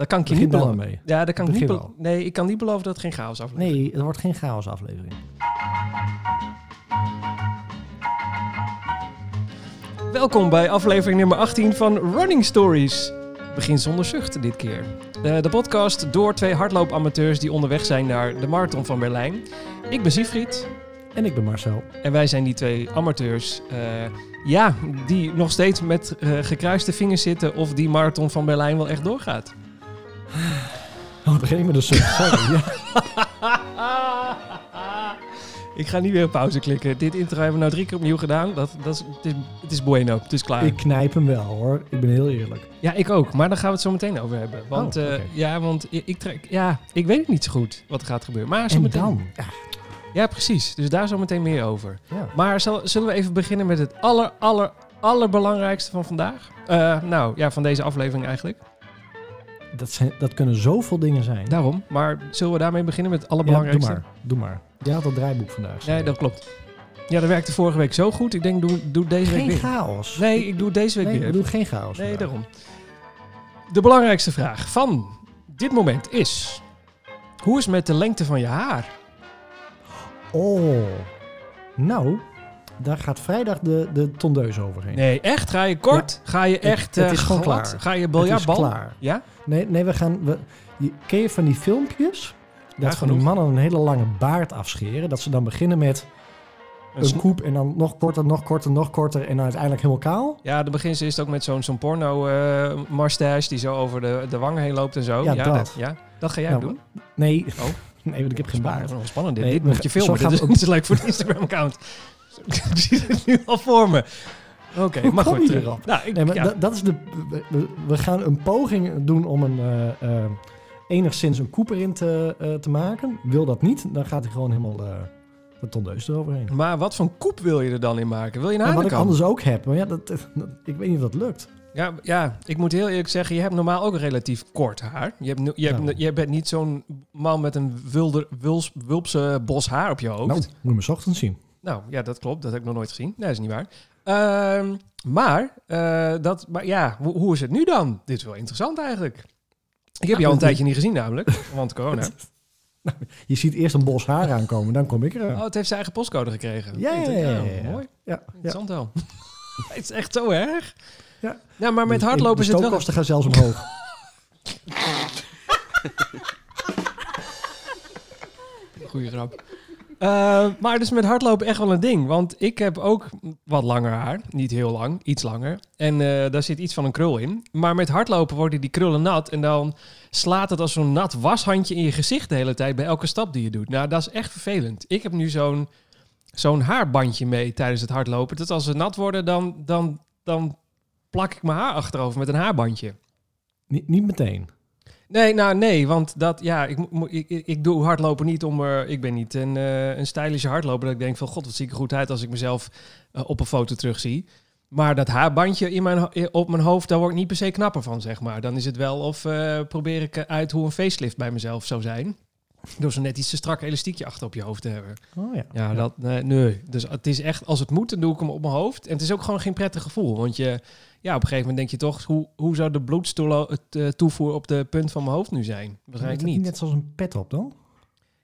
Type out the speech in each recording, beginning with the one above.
Dat kan ik je niet beloven. mee. Ja, dat kan ik niet Begin belo- Nee, ik kan niet beloven dat het geen chaos aflevering Nee, het wordt geen chaos aflevering. Welkom bij aflevering nummer 18 van Running Stories. Begin zonder zucht dit keer. Eh, de podcast door twee hardloopamateurs die onderweg zijn naar de Marathon van Berlijn. Ik ben Siegfried En ik ben Marcel. en wij zijn die twee amateurs. eh, ja, die nog steeds met eh, gekruiste vingers zitten of die Marathon van Berlijn wel echt doorgaat. Oh, begin met een sub. Sorry. Ja. Ik ga niet weer op pauze klikken. Dit intro hebben we nou drie keer opnieuw gedaan. Dat, dat is, het, is, het is bueno, het is klaar. Ik knijp hem wel hoor. Ik ben heel eerlijk. Ja, ik ook. Maar daar gaan we het zo meteen over hebben. Want, Oh, eh, oké. ja, want ik, ik, trek, ja, ik weet niet zo goed wat er gaat gebeuren. Maar zo En meteen. dan? Ja. Ja, precies. Dus daar zo meteen meer over. ja. Maar zal, zullen we even beginnen met het aller, aller, allerbelangrijkste van vandaag? Eh, nou, ja, van deze aflevering eigenlijk. Dat, zijn, dat kunnen zoveel dingen zijn. Daarom. Maar zullen we daarmee beginnen met het Ja, doe allerbelangrijkste? maar. Doe maar. Je had dat draaiboek vandaag. Nee, dat klopt. Ja, dat werkte vorige week zo goed. Ik denk, doe, doe deze week Geen chaos. Nee, ik doe deze week Nee, weer. we doen geen chaos. Nee, vandaag. daarom. De belangrijkste vraag van dit moment is... Hoe is het met de lengte van je haar? Oh. Nou, daar gaat vrijdag de, de tondeus overheen. Nee, echt? Ga je kort? Ga je echt het eh, is gewoon glad? klaar. Ga je het biljartbal? klaar. Ja? Nee, nee, we gaan... We, je, ken je van die filmpjes? Ja, Dat van die mannen een hele lange baard afscheren. Dat ze dan beginnen met Een koep en dan nog korter, nog korter, nog korter en dan uiteindelijk helemaal kaal. Ja, de beginsel is het ook met zo'n zo'n porno mustache die zo over de, de wangen heen loopt en zo. Ja, dat. ja, dat ga jij Nou, doen. Nee, Oh. nee want ik heb geen baard. wel spannend dit. Nee, dit moet je filmen. Dit is, dit is leuk voor de Instagram-account. ik zie het nu al voor me. Oké, Hoe maar goed. eh? Nou, ik, Nee, maar ja. dat, is de, we- gaan een poging doen om een, eh, eh, enigszins een koep erin te, te maken. Wil dat niet, dan gaat hij gewoon helemaal de tondeus eroverheen. Maar wat voor koep wil je er dan in maken? Wil je een En wat ik anders ook heb, maar ja, dat, dat- ik weet niet of dat lukt. Ja, ja, ik moet heel eerlijk zeggen, je hebt normaal ook relatief kort haar. Je, hebt, nu- je, hebt, Nou. je bent niet zo'n man met een wilder, wulpse bos haar op je hoofd. Nou, moet je me ochtends zien. Nou, ja, dat klopt. Dat heb ik nog nooit gezien. Nee, dat is niet waar. Ehm, maar, eh, dat, maar ja, hoe, hoe is het nu dan? Dit is wel interessant eigenlijk. Ik heb Nou, jou een dat- tijdje niet gezien namelijk, want corona. Je ziet eerst een bos haar aankomen, dan kom ik er. Oh, het heeft zijn eigen postcode gekregen. Ja, ja, ja, ja, ja. Mooi. Ja, ja. Interessant wel. het is echt zo erg. Ja. Nou, maar met De- hardlopen de is het wel... stookkosten gaan zelfs omhoog. Goeie grap. Eh, maar dus met hardlopen echt wel een ding. Want ik heb ook wat langer haar. Niet heel lang, iets langer. En eh, daar zit iets van een krul in. Maar met hardlopen worden die krullen nat. En dan slaat het als zo'n nat washandje in je gezicht de hele tijd bij elke stap die je doet. Nou, dat is echt vervelend. Ik heb nu zo'n zo'n haarbandje mee tijdens het hardlopen. Dat als ze nat worden, dan, dan, dan plak ik mijn haar achterover met een haarbandje. niet, niet meteen. Nee, nou nee, want dat, ja, ik, ik, ik, doe hardlopen niet om, er ik ben niet een, eh, een stylische hardloper dat ik denk van, god, wat zie ik er goed uit als ik mezelf eh, op een foto terugzie. Maar dat haarbandje in mijn, eh, op mijn hoofd, daar word ik niet per se knapper van, zeg maar. Dan is het wel of eh, probeer ik uit hoe een facelift bij mezelf zou zijn. Door zo net iets te strak elastiekje achter op je hoofd te hebben. Oh ja. Ja, dat, nee. Dus het is echt, als het moet, dan doe ik hem op mijn hoofd. En het is ook gewoon geen prettig gevoel. Want je, ja, op een gegeven moment denk je toch, hoe, hoe zou de bloedtoevoer op de punt van mijn hoofd nu zijn? Waarschijnlijk niet. Net zoals een pet op dan?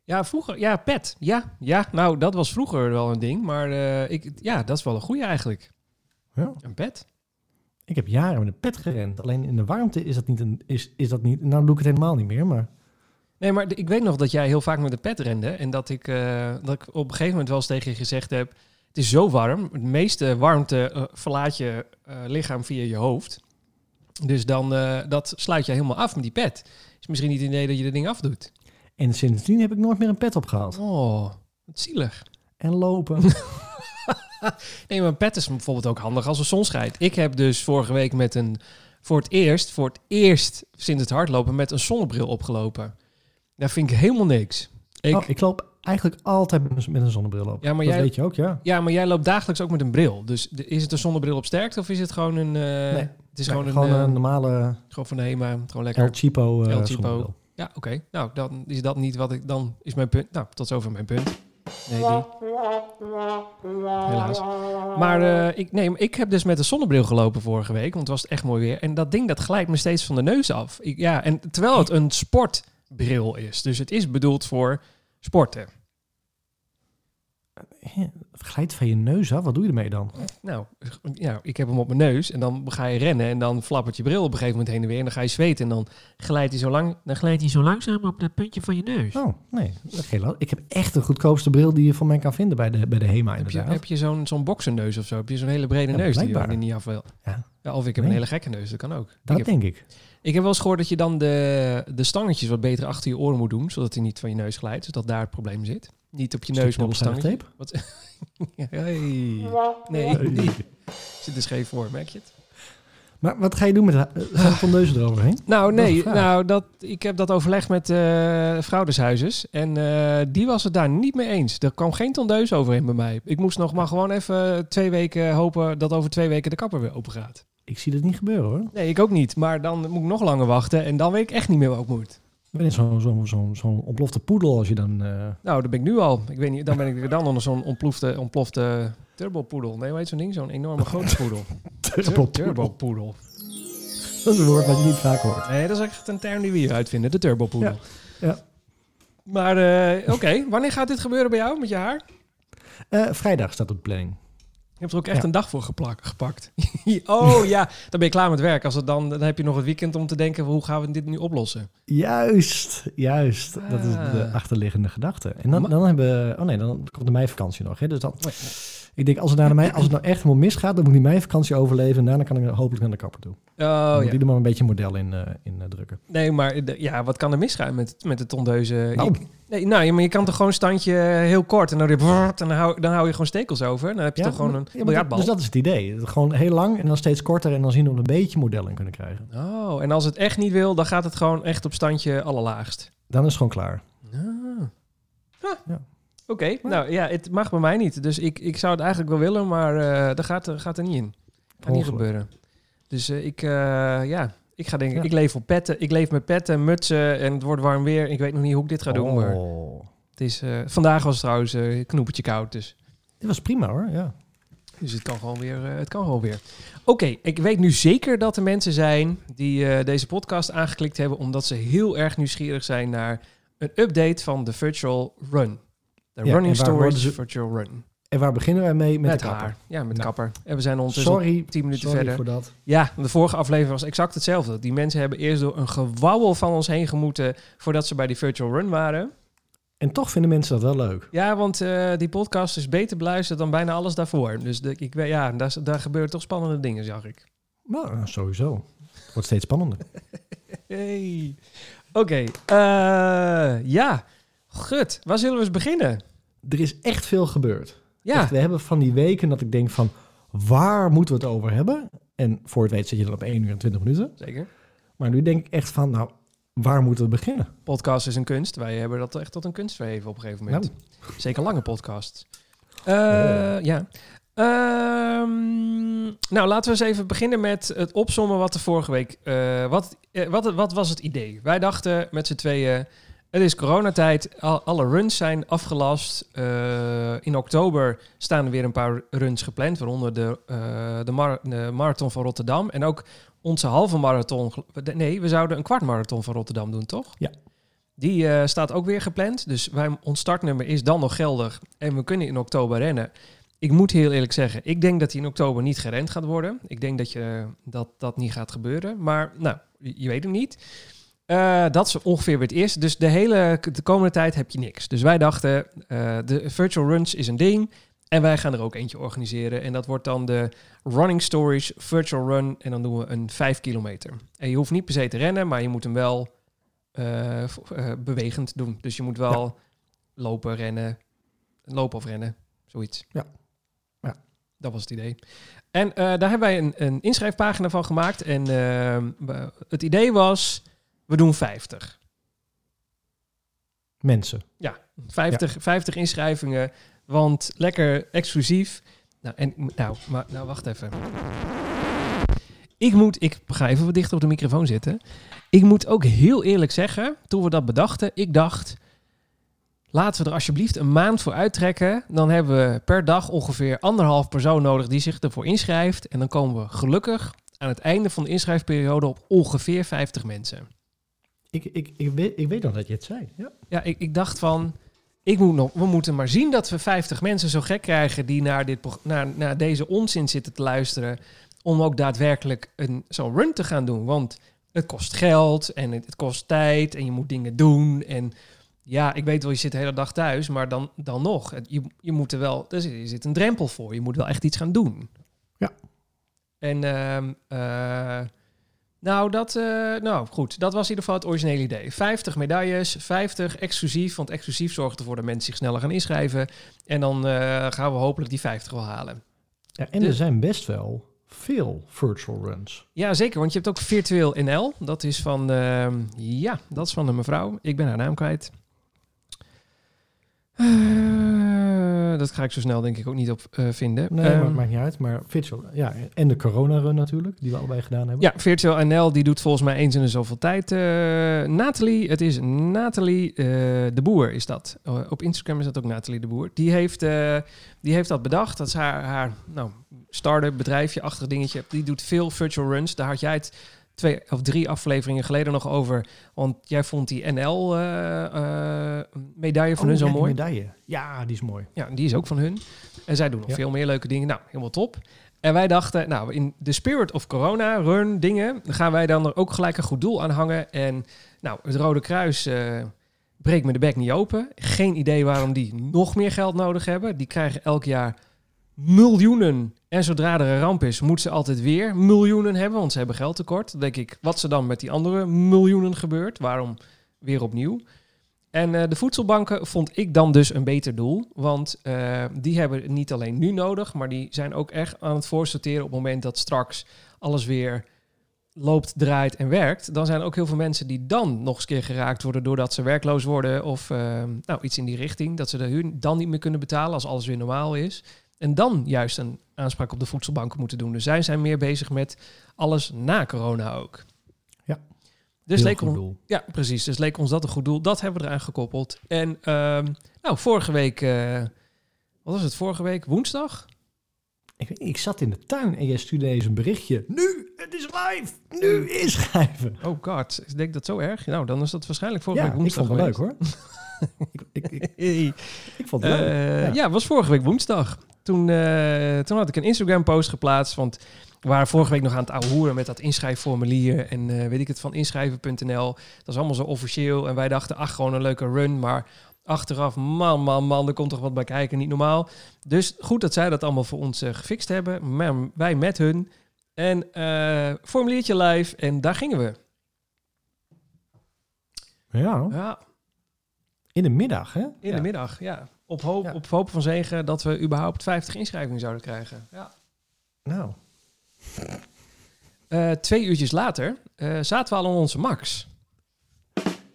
Ja, vroeger, ja, pet. Ja, ja, nou, dat was vroeger wel een ding. Maar eh, ik, ja, dat is wel een goede eigenlijk. Ja. Een pet. Ik heb jaren met een pet gerend. Alleen in de warmte is dat niet een. Is, is dat niet. Nou doe ik het helemaal niet meer. Maar Nee, maar ik weet nog dat jij heel vaak met een pet rende. En dat ik, eh, dat ik op een gegeven moment wel eens tegen je gezegd heb... Het is zo warm. Het meeste warmte eh, verlaat je eh, lichaam via je hoofd. Dus dan, eh, dat sluit je helemaal af met die pet. Is misschien niet het idee dat je dat ding afdoet. En sindsdien heb ik nooit meer een pet opgehaald. Oh, wat zielig. En lopen. Nee, maar een pet is bijvoorbeeld ook handig als er zon schijnt. Ik heb dus vorige week met een... Voor het eerst, voor het eerst sinds het hardlopen... met een zonnebril opgelopen. Daar vind ik helemaal niks. Ik, Oh, ik loop eigenlijk altijd met een, zonnebril op. Ja, maar dat jij- weet je ook, ja. Ja, maar jij loopt dagelijks ook met een bril. Dus is het een zonnebril op sterkte of is het gewoon een... eh, Het is Nee, gewoon, gewoon een, een eh, normale gewoon van HEMA. Gewoon lekker. El Cheapo, eh, El Cheapo. Ja, oké. Nou, dan is dat niet wat ik... Dan is mijn punt... Nou, tot zover mijn punt. Nee, die. Helaas. Maar ik, nee, ik heb dus met een zonnebril gelopen vorige week, want het was echt mooi weer. En dat ding dat glijdt me steeds van de neus af. Ik, ja, en terwijl het een sportbril is. Dus het is bedoeld voor sporten. Ja, Het glijdt van je neus af. Wat doe je ermee dan? Nou, ja, ik heb hem op mijn neus en dan ga je rennen en dan flappert je bril op een gegeven moment heen en weer. En dan ga je zweten en dan glijdt hij zo, lang, dan glijdt hij zo langzaam op het puntje van je neus. Oh, nee. last. Ik heb echt de goedkoopste bril die je van mij kan vinden bij de, bij de HEMA Heb je, inderdaad. heb je zo'n zo'n boksenneus of zo? Heb je zo'n hele brede Ja, neus die er niet af wil? Ja. Ja, of ik heb Nee. een hele gekke neus, dat kan ook. Dat ik, heb, denk ik. Ik heb wel eens gehoord dat je dan de, de stangetjes wat beter achter je oren moet doen, zodat hij niet van je neus glijdt, zodat daar het probleem zit. Niet op je neus, maar op een stangetje. Wat? Hey. Nee, nee. Zit er scheef voor, merk je het? Maar wat ga je doen met de uh, tondeuzen eroverheen? Nou, Dat nee. Nou, dat, ik heb dat overlegd met eh huizes. En eh, die was het daar niet mee eens. Er kwam geen tondeus overheen bij mij. Ik moest nog maar gewoon even twee weken hopen dat over twee weken de kapper weer open gaat. Ik zie dat niet gebeuren hoor. Nee, ik ook niet. Maar dan moet ik nog langer wachten. En dan weet ik echt niet meer wat ik moet. Ik ben zo'n zo, zo, zo'n ontplofte poedel als je dan... eh, Nou, dat ben ik nu al. Ik weet niet, dan ben ik er dan onder zo'n ontplofte, ontplofte turbopoedel. Nee, hoe heet zo'n ding? Zo'n enorme grote poedel. turbo turbopoedel. Dat is een woord wat je niet vaak hoort. Nee, dat is echt een term die we hier uitvinden. De turbopoedel. Ja, ja. Maar eh, oké, wanneer gaat dit gebeuren bij jou met je haar? Eh, vrijdag staat op planning. Je hebt er ook echt Ja. een dag voor geplak, gepakt. oh ja, dan ben je klaar met werk. Als het dan, dan heb je nog het weekend om te denken, hoe gaan we dit nu oplossen? Juist, juist. Dat is de Ah. achterliggende gedachte. En dan, dan hebben... Oh nee, dan komt de meivakantie nog. Hè? Dus dan, ik denk, als het, naar mei, als het nou echt helemaal misgaat, dan moet die meivakantie overleven. En daarna kan ik hopelijk naar de kapper toe. Dan Oh moet ja. die er maar een beetje model in, eh, in eh, drukken. Nee, maar ja, wat kan er misgaan met, met de tondeuze? Nou. Je- nee, nou, maar je kan toch gewoon een standje heel kort en dan, brrrt, en dan, hou, dan hou je gewoon stekels over. Dan heb je toch gewoon een ja, biljartbal. Dus dat is het idee. Gewoon heel lang en dan steeds korter. En dan zien we een beetje model in kunnen krijgen. Oh, en als het echt niet wil, dan gaat het gewoon echt op standje allerlaagst. Dan is het gewoon klaar. Ah. Ah. Ja. Oké, nou ja, het mag bij mij niet. Dus ik, ik zou het eigenlijk wel willen, maar eh dat gaat, er- gaat er niet in. Gaat niet gebeuren. Dus eh, ik, eh, ja, ik ga denken, Ja. ik leef op petten. Ik leef met petten, mutsen en het wordt warm weer. Ik weet nog niet hoe ik dit ga doen, maar Oh. het is, vandaag was het trouwens een koud, dus, Dit was prima hoor, ja. dus het kan gewoon weer. het kan gewoon weer. Oké, ik weet nu zeker dat er mensen zijn die deze podcast aangeklikt hebben omdat ze heel erg nieuwsgierig zijn naar een update van de Virtual Run. De Ja, Running Stories ze- Virtual Run. En waar beginnen wij mee? Met, Met, de kapper. haar. Ja, met Nou. kapper. En we zijn ondertussen Sorry, 10 minuten sorry verder. voor dat. Ja, de vorige aflevering was exact hetzelfde. Die mensen hebben eerst door een gewauwel van ons heen gemoeten voordat ze bij die virtual run waren. En toch vinden mensen dat wel leuk. Ja, want eh, die podcast is beter beluisterd dan bijna alles daarvoor. Dus de, ik, weet- ja, daar, daar gebeuren toch spannende dingen, zag ik. Nou, sowieso. Het wordt steeds spannender. Hey. Oké, eh, ja. Gut, waar zullen we eens beginnen? Er is echt veel gebeurd. Ja, Echt, we hebben van die weken dat ik denk van... waar moeten we het over hebben? En voor het weet zit je dan op 1 uur en 20 minuten. zeker. Maar nu denk ik echt van, nou, waar moeten we beginnen? Podcast is een kunst. Wij hebben dat echt tot een kunst verheven op een gegeven moment. Nou. Zeker lange podcasts. Eh, Oh. Ja. Ehm, nou, laten we eens even beginnen met het opsommen wat de vorige week... eh, wat, eh, wat, wat was het idee? Wij dachten met z'n tweeën... Het is coronatijd, al, alle runs zijn afgelast. Eh, in oktober staan er weer een paar runs gepland, waaronder de, eh, de, mar- de marathon van Rotterdam. En ook onze halve marathon. Nee, we zouden een kwart marathon van Rotterdam doen, toch? Ja. Die eh, staat ook weer gepland. Dus wij, ons startnummer is dan nog geldig. En we kunnen in oktober rennen. Ik moet heel eerlijk zeggen, ik denk dat hij in oktober niet gerend gaat worden. Ik denk dat je, dat, dat niet gaat gebeuren. Maar nou, je weet het niet. Eh, dat is ongeveer weer het eerste. Dus de hele de komende tijd heb je niks. Dus wij dachten, eh, de virtual runs is een ding. En wij gaan er ook eentje organiseren. En dat wordt dan de Running Stories Virtual Run. En dan doen we een 5 kilometer. En je hoeft niet per se te rennen, maar je moet hem wel eh, bewegend doen. Dus je moet wel lopen, rennen, lopen of rennen, zoiets. Ja. Ja. Dat was het idee. En daar hebben wij een, een inschrijfpagina van gemaakt. En het idee was, we doen 50. Mensen. 50, 50 inschrijvingen, want lekker exclusief. Nou, en, nou, maar, nou, wacht even. Ik moet, ik ga even wat dichter op de microfoon zitten. Ik moet ook heel eerlijk zeggen, toen we dat bedachten, ik dacht, laten we er alsjeblieft een maand voor uittrekken. Dan hebben we per dag ongeveer anderhalf persoon nodig die zich ervoor inschrijft. En dan komen we gelukkig aan het einde van de inschrijfperiode op ongeveer 50 mensen. Ik, ik, ik, weet, ik weet nog dat je het zei. Ja. Ja, ik, ik dacht van, ik moet nog, we moeten maar zien dat we 50 mensen zo gek krijgen die naar, dit, naar, naar deze onzin zitten te luisteren. Om ook daadwerkelijk een, zo'n run te gaan doen. Want het kost geld en het, het kost tijd en je moet dingen doen. En ja, ik weet wel, je zit de hele dag thuis, maar dan, dan nog. Je, je moet er wel, er zit, er zit een drempel voor. Je moet wel echt iets gaan doen. Ja. En ehm, eh, nou, dat, eh, nou goed, dat was in ieder geval het originele idee. 50 medailles, 50 exclusief, want exclusief zorgt ervoor dat mensen zich sneller gaan inschrijven. En dan eh, gaan we hopelijk die 50 wel halen. Ja, en er zijn best wel veel virtual runs. Ja, zeker, want je hebt ook Virtueel NL. Dat is van, ehm, ja, dat is van een mevrouw. Ik ben haar naam kwijt. Eh, dat ga ik zo snel denk ik ook niet op eh, vinden. Nee, Ehm, maar maakt niet uit. Maar virtual, ja, en de corona run natuurlijk, die we allebei gedaan hebben. Ja, Virtual NL die doet volgens mij eens in de zoveel tijd. eh Nathalie, het is Nathalie eh, de Boer is dat. Eh, op Instagram is dat ook Nathalie de Boer. Die heeft, eh, die heeft dat bedacht. Dat is haar, haar nou, start-up bedrijfje, achtig dingetje. Die doet veel virtual runs. Daar had jij het twee of drie afleveringen geleden nog over. Want jij vond die NL-medaille van Oh, hun zo ja, mooi. medaille. Ja, die is mooi. Ja, die is ook van hun. En zij doen nog Ja. veel meer leuke dingen. Nou, helemaal top. En wij dachten, nou, in de spirit of corona, run dingen, gaan wij dan er ook gelijk een goed doel aan hangen. En nou, het Rode Kruis eh, breekt me de bek niet open. Geen idee waarom die nog meer geld nodig hebben. Die krijgen elk jaar miljoenen. En zodra er een ramp is, moeten ze altijd weer miljoenen hebben, want ze hebben geldtekort. Dan denk ik, wat ze dan met die andere miljoenen gebeurt? Waarom weer opnieuw? En eh, de voedselbanken vond ik dan dus een beter doel. Want eh, die hebben niet alleen nu nodig, maar die zijn ook echt aan het voorsorteren op het moment dat straks alles weer loopt, draait en werkt. Dan zijn er ook heel veel mensen die dan nog eens keer geraakt worden doordat ze werkloos worden of eh, nou, iets in die richting. Dat ze de huur dan niet meer kunnen betalen als alles weer normaal is. En dan juist een aanspraak op de voedselbanken moeten doen. Dus zij zijn meer bezig met alles na corona ook. Ja. Dus leek goed on- doel. ja, precies. Dus leek ons dat een goed doel. Dat hebben we eraan gekoppeld. En ehm, nou, vorige week, eh, wat was het vorige week? Woensdag? Ik, ik zat in de tuin en jij stuurde eens een berichtje. Nu, het is live. Nu inschrijven. Oh god, ik denk dat zo erg. Nou, dan is dat waarschijnlijk vorige Ja, week ik woensdag vond het leuk hoor. ik, ik, ik, ik vond het leuk. Eh, Ja. was vorige week woensdag. Toen, eh, toen had ik een Instagram-post geplaatst. Want we waren vorige week nog aan het ouwe hoeren met dat inschrijfformulier. En eh, weet ik het, van inschrijven.nl. Dat is allemaal zo officieel. En wij dachten, ach, gewoon een leuke run. Maar achteraf, man, man, man, er komt toch wat bij kijken. Niet normaal. Dus goed dat zij dat allemaal voor ons eh, gefixt hebben. Maar wij met hun. En eh, formuliertje live. En daar gingen we. ja, Ja, in de middag hè? in ja. de middag, ja. Op hoop, Ja. op hoop van zegen dat we überhaupt 50 inschrijvingen zouden krijgen. Ja. Nou, Eh, twee uurtjes later zaten we al aan onze max.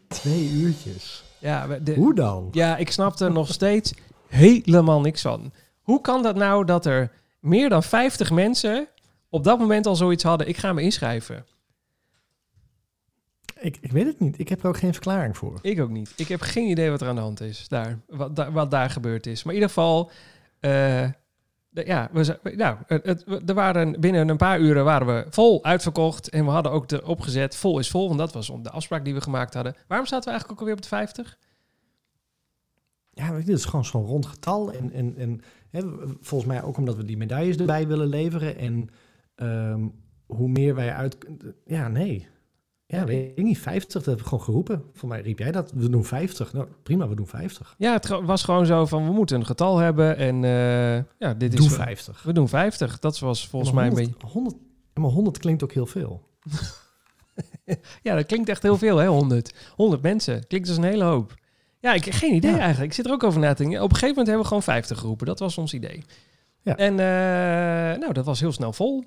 twee uurtjes. Ja, de, Hoe dan? ja, ik snapte er nog steeds helemaal niks van. Hoe kan dat nou dat er meer dan 50 mensen op dat moment al zoiets hadden? Ik ga me inschrijven. Ik, ik weet het niet. Ik heb er ook geen verklaring voor. Ik ook niet. Ik heb geen idee wat er aan de hand is daar. Wat, daar- wat daar gebeurd is. Maar in ieder geval... eh, ja, we, nou, er waren binnen een paar uren waren we vol uitverkocht. En we hadden ook de opgezet vol is vol. Want dat was de afspraak die we gemaakt hadden. Waarom zaten we eigenlijk ook alweer op de 50? Ja, dit is gewoon zo'n rond getal. En, en, en hè, volgens mij ook omdat we die medailles erbij willen leveren. En ehm, hoe meer wij uit... Ja, nee. Ja, weet ik niet. 50, dat hebben we gewoon geroepen. Voor mij riep jij dat. We doen 50. Nou, prima, we doen 50. Ja, het was gewoon zo van we moeten een getal hebben. En eh, ja, dit Doe is... 50. We doen 50. Dat was volgens Maar mij een 100, beetje... 100, maar 100 klinkt ook heel veel. Ja, dat klinkt echt heel veel, hè, 100. 100 mensen. Klinkt als een hele hoop. Ja, ik heb geen idee Ja. eigenlijk. Ik zit er ook over na te denken. Op een gegeven moment hebben we gewoon 50 geroepen. Dat was ons idee. Ja. En eh, nou, dat was heel snel vol.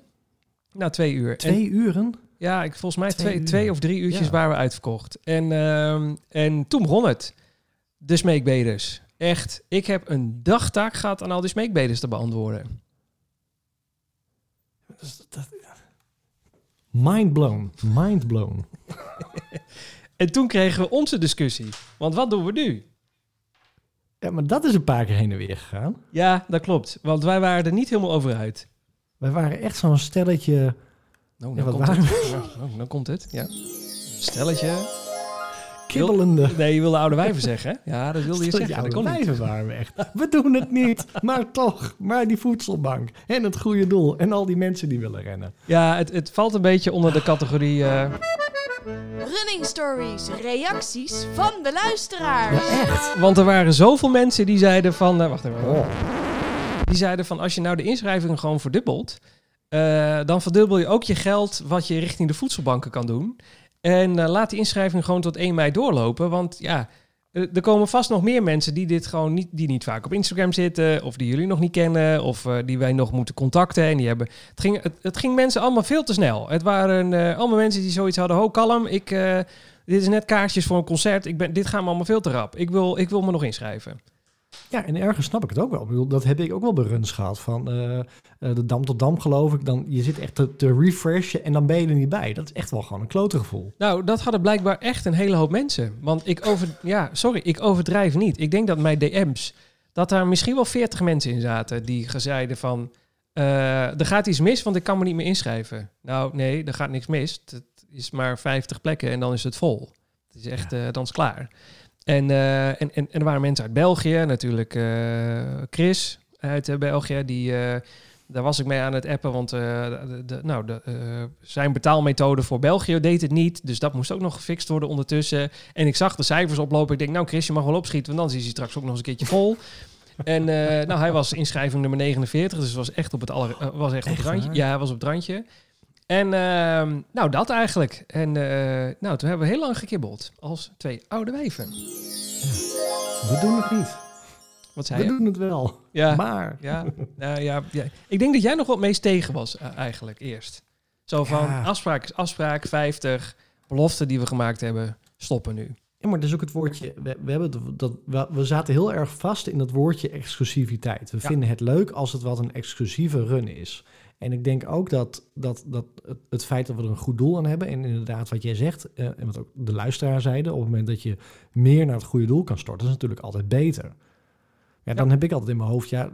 Na twee uur. En, Twee uren? Ja, ik, volgens mij Twee twee, twee of drie uurtjes Ja. waren we uitverkocht. En, ehm, en toen begon het. De smeekbedes. Echt, ik heb een dagtaak gehad aan al die smeekbedes te beantwoorden. Dat- dat- Mind blown. Mind blown. En toen kregen we onze discussie. Want wat doen we nu? Ja, maar dat is een paar keer heen en weer gegaan. Ja, dat klopt. Want wij waren er niet helemaal over uit. Wij waren echt zo'n stelletje... Nou, Ja, dan, komt het. Ja, nou, dan komt het. Ja. Stelletje. kibbelende... Nee, je wilde oude wijven zeggen, hè? Ja, dat wilde je zeggen. Oude wijven waren we echt. We doen het niet, maar toch. Maar die voedselbank en het goede doel en al die mensen die willen rennen. Ja, het, het valt een beetje onder de categorie... eh, Running stories, reacties van de luisteraars. Ja, echt. want er waren zoveel mensen die zeiden van... eh, wacht even. Oh. Die zeiden van, als je nou de inschrijving gewoon verdubbelt... eh, dan verdubbel je ook je geld wat je richting de voedselbanken kan doen. En eh, laat die inschrijving gewoon tot 1 mei doorlopen. Want ja, eh, er komen vast nog meer mensen die dit gewoon niet, die niet vaak op Instagram zitten, of die jullie nog niet kennen, of die wij nog moeten contacten. En die hebben. Het ging, het, het ging mensen allemaal veel te snel. Het waren allemaal mensen die zoiets hadden. Ho, kalm. Ik, dit is net kaartjes voor een concert. Ik ben, dit gaat me allemaal veel te rap. Ik wil, ik wil me nog inschrijven. Ja, en ergens snap ik het ook wel. Ik bedoel, dat heb ik ook wel bij runs gehad. Van eh, eh, de dam tot dam geloof ik. Dan, je zit echt te, te refreshen en dan ben je er niet bij. Dat is echt wel gewoon een klote gevoel. Nou, dat hadden blijkbaar echt een hele hoop mensen. Want ik over, ja, sorry, ik overdrijf niet. Ik denk dat mijn DM's, dat daar misschien wel 40 mensen in zaten die zeiden van, eh, er gaat iets mis, want ik kan me niet meer inschrijven. Nou, nee, er gaat niks mis. Het is maar 50 plekken en dan is het vol. Het is echt, dan is het klaar. En, eh, en, en, en er waren mensen uit België, natuurlijk eh, Chris uit eh, België, die... daar was ik mee aan het appen, want de, de- nou, de, zijn betaalmethode voor België deed het niet. Dus dat moest ook nog gefixt worden ondertussen. En ik zag de cijfers oplopen. Ik denk, nou Chris, je mag wel opschieten, want dan is hij straks ook nog eens een keertje vol. En nou, hij was inschrijving nummer 49, dus was echt op het, aller, was echt op het randje. waar? Ja, hij was op het randje. En ehm, nou, dat eigenlijk. En eh, nou, toen hebben we heel lang gekibbeld als twee oude wijven. We doen het niet. Wat zei We je? doen het wel. Ja. Maar Ja, nou ja, ja, ik denk dat jij nog wat meest tegen was eh, eigenlijk eerst. Zo van Ja. afspraak is afspraak, 50, beloften die we gemaakt hebben, stoppen nu. Ja, maar dat is ook het woordje. We, we, hebben het- dat, we, we zaten heel erg vast in dat woordje exclusiviteit. We Ja. vinden het leuk als het wat een exclusieve run is. En ik denk ook dat, dat, dat het, het feit dat we er een goed doel aan hebben. En inderdaad, wat jij zegt, eh, en wat ook de luisteraar zeiden. op het moment dat je meer naar het goede doel kan storten. is natuurlijk altijd beter. Ja, dan heb ik altijd in mijn hoofd. Ja,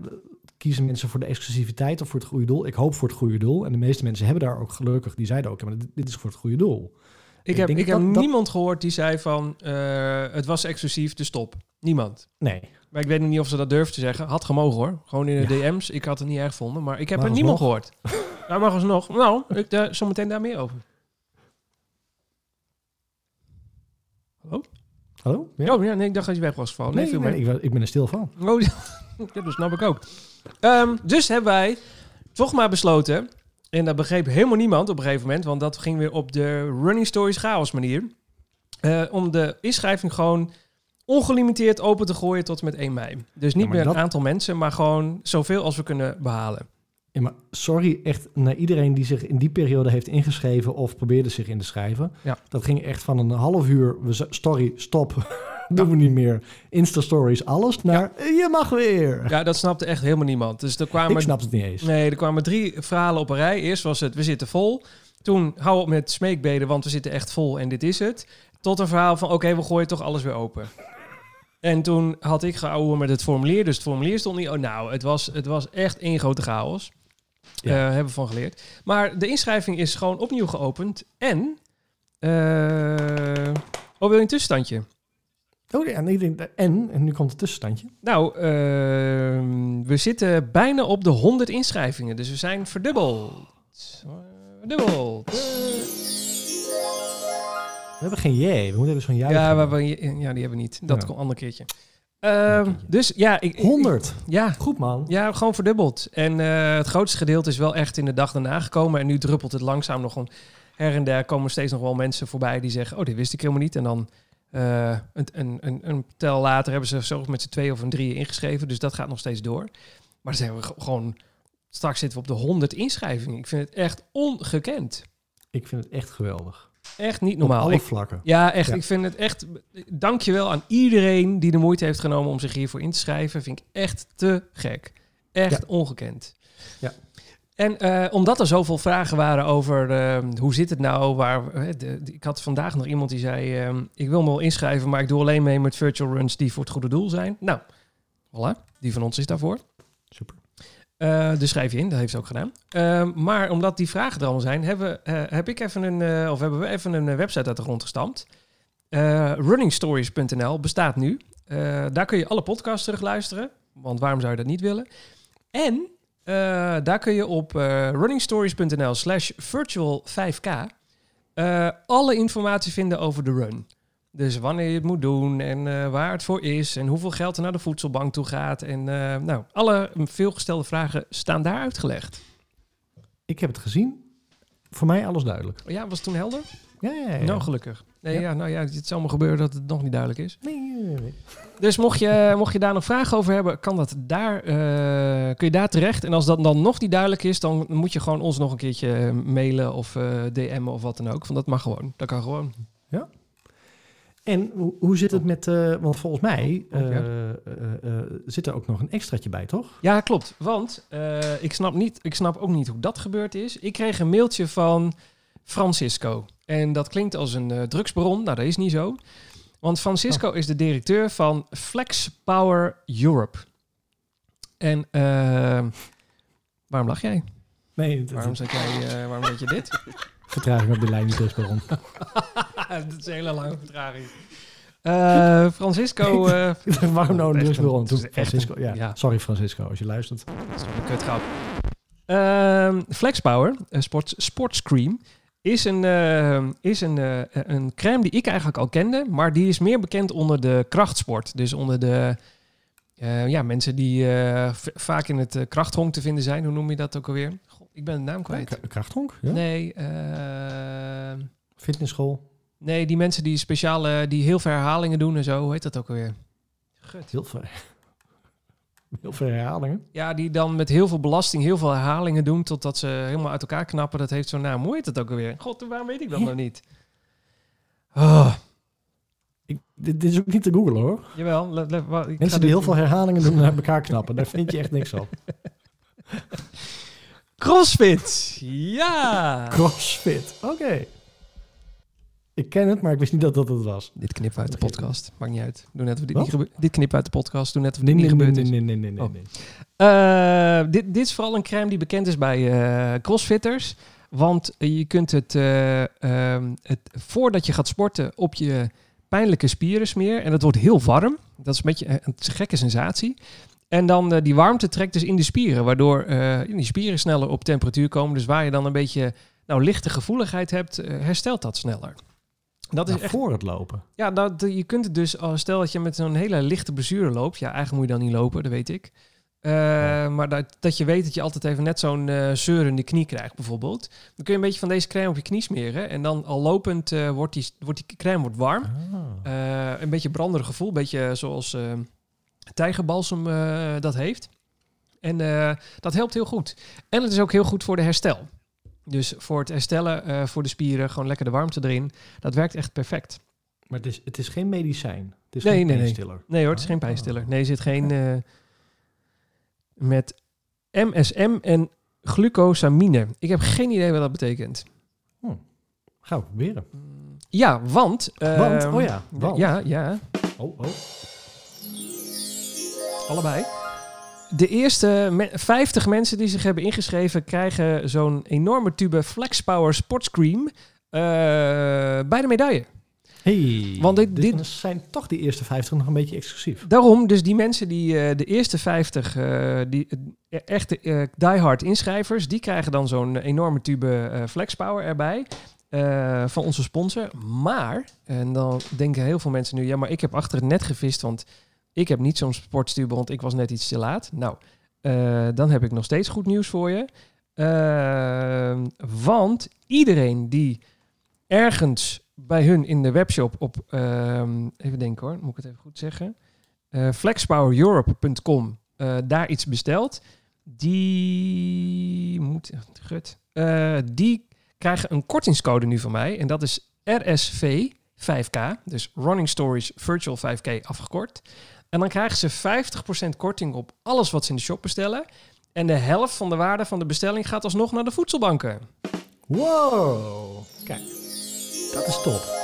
kiezen mensen voor de exclusiviteit of voor het goede doel? Ik hoop voor het goede doel. En de meeste mensen hebben daar ook gelukkig. Die zeiden ook, ja, maar dit, dit is voor het goede doel. Ik heb, denk ik heb dat- dat- niemand gehoord die zei van eh, het was exclusief, dus stop. Niemand. Nee. Maar ik weet niet of ze dat durven te zeggen. Had gemogen hoor. Gewoon in de Ja. DM's. Ik had het niet erg gevonden. Maar ik heb er niemand gehoord. Nou, maar alsnog. Nou, ik, daar zometeen daar meer over. Hallo? Ja? Oh ja, nee, ik dacht dat je weg was gevallen. Nee, nee, ik, ben- ik ben er stil van. Oh, ja, dat snap ik ook. Ehm, dus hebben wij toch maar besloten, en dat begreep helemaal niemand op een gegeven moment, want dat ging weer op de Running Stories chaos manier, eh, om de inschrijving gewoon ongelimiteerd open te gooien tot en met 1 mei. Dus niet meer dat- een aantal mensen, maar gewoon zoveel als we kunnen behalen. Ja, maar sorry echt naar iedereen die zich in die periode heeft ingeschreven of probeerde zich in te schrijven. Ja. Dat ging echt van een half uur, we story, stop, doen we niet meer. Insta-stories, alles, naar eh, je mag weer. Ja, dat snapte echt helemaal niemand. Dus er kwamen ik snap het niet eens. Nee, er kwamen drie verhalen op een rij. Eerst was het, we zitten vol. Toen, hou op met smeekbeden, want we zitten echt vol en dit is het. Tot een verhaal van, oké, we gooien toch alles weer open. En toen had ik gehouden met het formulier. Dus het formulier stond niet... Oh, nou, het was, het was echt één grote chaos. Ja. Eh, hebben we van geleerd. Maar de inschrijving is gewoon opnieuw geopend. En... eh oh, wil je een tussenstandje? Oh ja, en, en, en nu komt het tussenstandje. Nou, ehm, we zitten bijna op de 100 inschrijvingen. Dus we zijn verdubbeld. Verdubbeld. We hebben geen jee, we moeten even zo'n juichen. Ja, we, ja, die hebben we niet. Dat komt een ander keertje. Ehm, dus ja, ik, ik- 100. ja, Goed man. ja, gewoon verdubbeld. En eh, het grootste gedeelte is wel echt in de dag daarna gekomen. En nu druppelt het langzaam nog een her en der komen steeds nog wel mensen voorbij die zeggen: Oh, dit wist ik helemaal niet. En dan eh, een, een, een, een tel later hebben ze zo met z'n twee of een drieën ingeschreven. Dus dat gaat nog steeds door. Maar dan zijn we ge- gewoon. Straks zitten we op de 100 inschrijvingen. Ik vind het echt ongekend. Ik vind het echt geweldig. Echt niet Op normaal. alle Ik- vlakken. ja, echt. Ja. Ik vind het echt. Dankjewel aan iedereen die de moeite heeft genomen om zich hiervoor in te schrijven. Vind ik echt te gek. Echt ongekend. Ja. En eh, omdat er zoveel vragen waren over eh, hoe zit het nou, waar, eh, de, de- ik had vandaag nog iemand die zei, eh, ik wil me wel inschrijven, maar ik doe alleen mee met virtual runs die voor het goede doel zijn. Nou, Voilà, die van ons is daarvoor. Eh, dus schrijf je in, dat heeft ze ook gedaan. Ehm, maar omdat die vragen er allemaal zijn, hebben, eh, heb ik even een, eh, of hebben we even een website uit de grond gestampt. Runningstories.nl bestaat nu. Daar kun je alle podcasts terugluisteren. Want waarom zou je dat niet willen? En daar kun je op runningstories.nl slash virtual 5k eh, alle informatie vinden over de run. Dus wanneer je het moet doen en eh, waar het voor is en hoeveel geld er naar de voedselbank toe gaat. En eh, nou, alle veelgestelde vragen staan daar uitgelegd. Ik heb het gezien. Voor mij alles duidelijk. Oh ja, was het toen helder? Ja, ja, ja. Nou, gelukkig. Nee, Ja. ja. nou ja, het zal me gebeuren dat het nog niet duidelijk is. Nee, nee, nee. Dus mocht je, mocht je daar nog vragen over hebben, kan dat daar, eh, kun je daar terecht. En als dat dan nog niet duidelijk is, dan moet je gewoon ons nog een keertje mailen of DM'en of wat dan ook. Want dat mag gewoon. Dat kan gewoon. En hoe, zit het met... eh, want volgens mij Oh, eh, eh, zit er ook nog een extraatje bij, toch? Ja, klopt. Want ik, snap niet, ik snap ook niet hoe dat gebeurd is. Ik kreeg een mailtje van Francisco. En dat klinkt als een drugsbron. Nou, dat is niet zo. Want Francisco is de directeur van Flex Power Europe. En waarom lach jij? Nee, Waarom zeg jij, waarom weet je dit? vertraging op de lijn niet dus waarom. dat is een hele lange vertraging. Eh, Francisco... eh, waarom nou een is echt Francisco, ja. ja. Sorry Francisco, als je luistert. Dat is een kutgrap. Ehm Flexpower, uh, Sports, Sports Cream, is, een, eh, is een, een crème die ik eigenlijk al kende, maar die is meer bekend onder de krachtsport. Dus onder de ja, mensen die vaak in het uh, krachthonk te vinden zijn. Hoe noem je dat ook alweer? Ik ben de naam kwijt. K- Krachthonk? Ja? Nee, eh, Fitnessschool? nee, die mensen die speciale, die heel veel herhalingen doen en zo. Hoe heet dat ook alweer? Gut. Heel veel, heel veel herhalingen. Ja, die dan met heel veel belasting heel veel herhalingen doen totdat ze helemaal uit elkaar knappen. Dat heeft zo'n naam. Hoe heet dat ook alweer? God, waarom weet ik dat nou niet? Oh, Ik, dit, dit is ook niet te googlen hoor. jawel. le- le- wa- ik ga Mensen die heel veel herhalingen doen en uit elkaar knappen, daar vind je echt niks op. Crossfit! Ja! Crossfit, oké. Ik ken het, maar ik wist niet dat dat het was. Dit knip uit de podcast. Maakt niet uit. Doe net of dit Wat? niet. Dit knip uit de podcast. Doe net of Nee, dit nee, niet nee, gebeurd nee, is. nee, nee, nee, nee, Oh. nee. Eh, dit, dit is vooral een crème die bekend is bij eh, crossfitters. Want je kunt het, eh, ehm, het voordat je gaat sporten op je pijnlijke spieren smeren. En het wordt heel warm. Dat is een beetje een, een gekke sensatie. En dan eh, die warmte trekt dus in de spieren. Waardoor eh, die spieren sneller op temperatuur komen. Dus waar je dan een beetje nou, lichte gevoeligheid hebt, eh, herstelt dat sneller. Dat is Nou, echt voor het lopen. ja, dat, je kunt het dus, stel dat je met zo'n hele lichte blessure loopt. Ja, eigenlijk moet je dan niet lopen, dat weet ik. Maar dat, dat je weet dat je altijd even net zo'n zeurende knie krijgt, bijvoorbeeld. Dan kun je een beetje van deze crème op je knie smeren. En dan al lopend wordt, die, wordt die crème wordt warm. Ah. Een beetje branderig gevoel, een beetje zoals tijgerbalsem eh, dat heeft. En eh, dat helpt heel goed. En het is ook heel goed voor de herstel. Dus voor het herstellen, eh, voor de spieren, gewoon lekker de warmte erin. Dat werkt echt perfect. Maar het is, het is geen medicijn. Het is Nee, geen nee, nee. pijnstiller. Nee hoor, het is geen Ah. pijnstiller. Nee, er zit geen... met MSM en glucosamine. Ik heb geen idee wat dat betekent. Gaan we proberen. Ja, want... Want, ehm, oh ja, want. Ja, ja. Oh, oh. Allebei. De eerste me- 50 mensen die zich hebben ingeschreven... krijgen zo'n enorme tube Flex Power Sportscream... eh bij de medaille. Hey, Want dit- dus dit- zijn toch die eerste 50 nog een beetje exclusief. Daarom, dus die mensen die eh, de eerste 50, eh, die eh, echte eh, diehard inschrijvers, die krijgen dan zo'n enorme tube FlexPower erbij. van onze sponsor. Maar, en dan denken heel veel mensen nu, ja, maar ik heb achter het net gevist, want ik heb niet zo'n sportstube, want ik was net iets te laat. Nou, eh, dan heb ik nog steeds goed nieuws voor je. Eh, want iedereen die ergens bij hun in de webshop op, ehm, even denken hoor, moet ik het even goed zeggen, eh flexpowereurope.com daar iets bestelt, die moet, gut, die krijgen een kortingscode nu van mij en dat is RSV 5K, dus Running Stories Virtual 5K afgekort. En dan krijgen ze 50% korting op alles wat ze in de shop bestellen. En de helft van de waarde van de bestelling gaat alsnog naar de voedselbanken. Wow. Kijk, dat is top.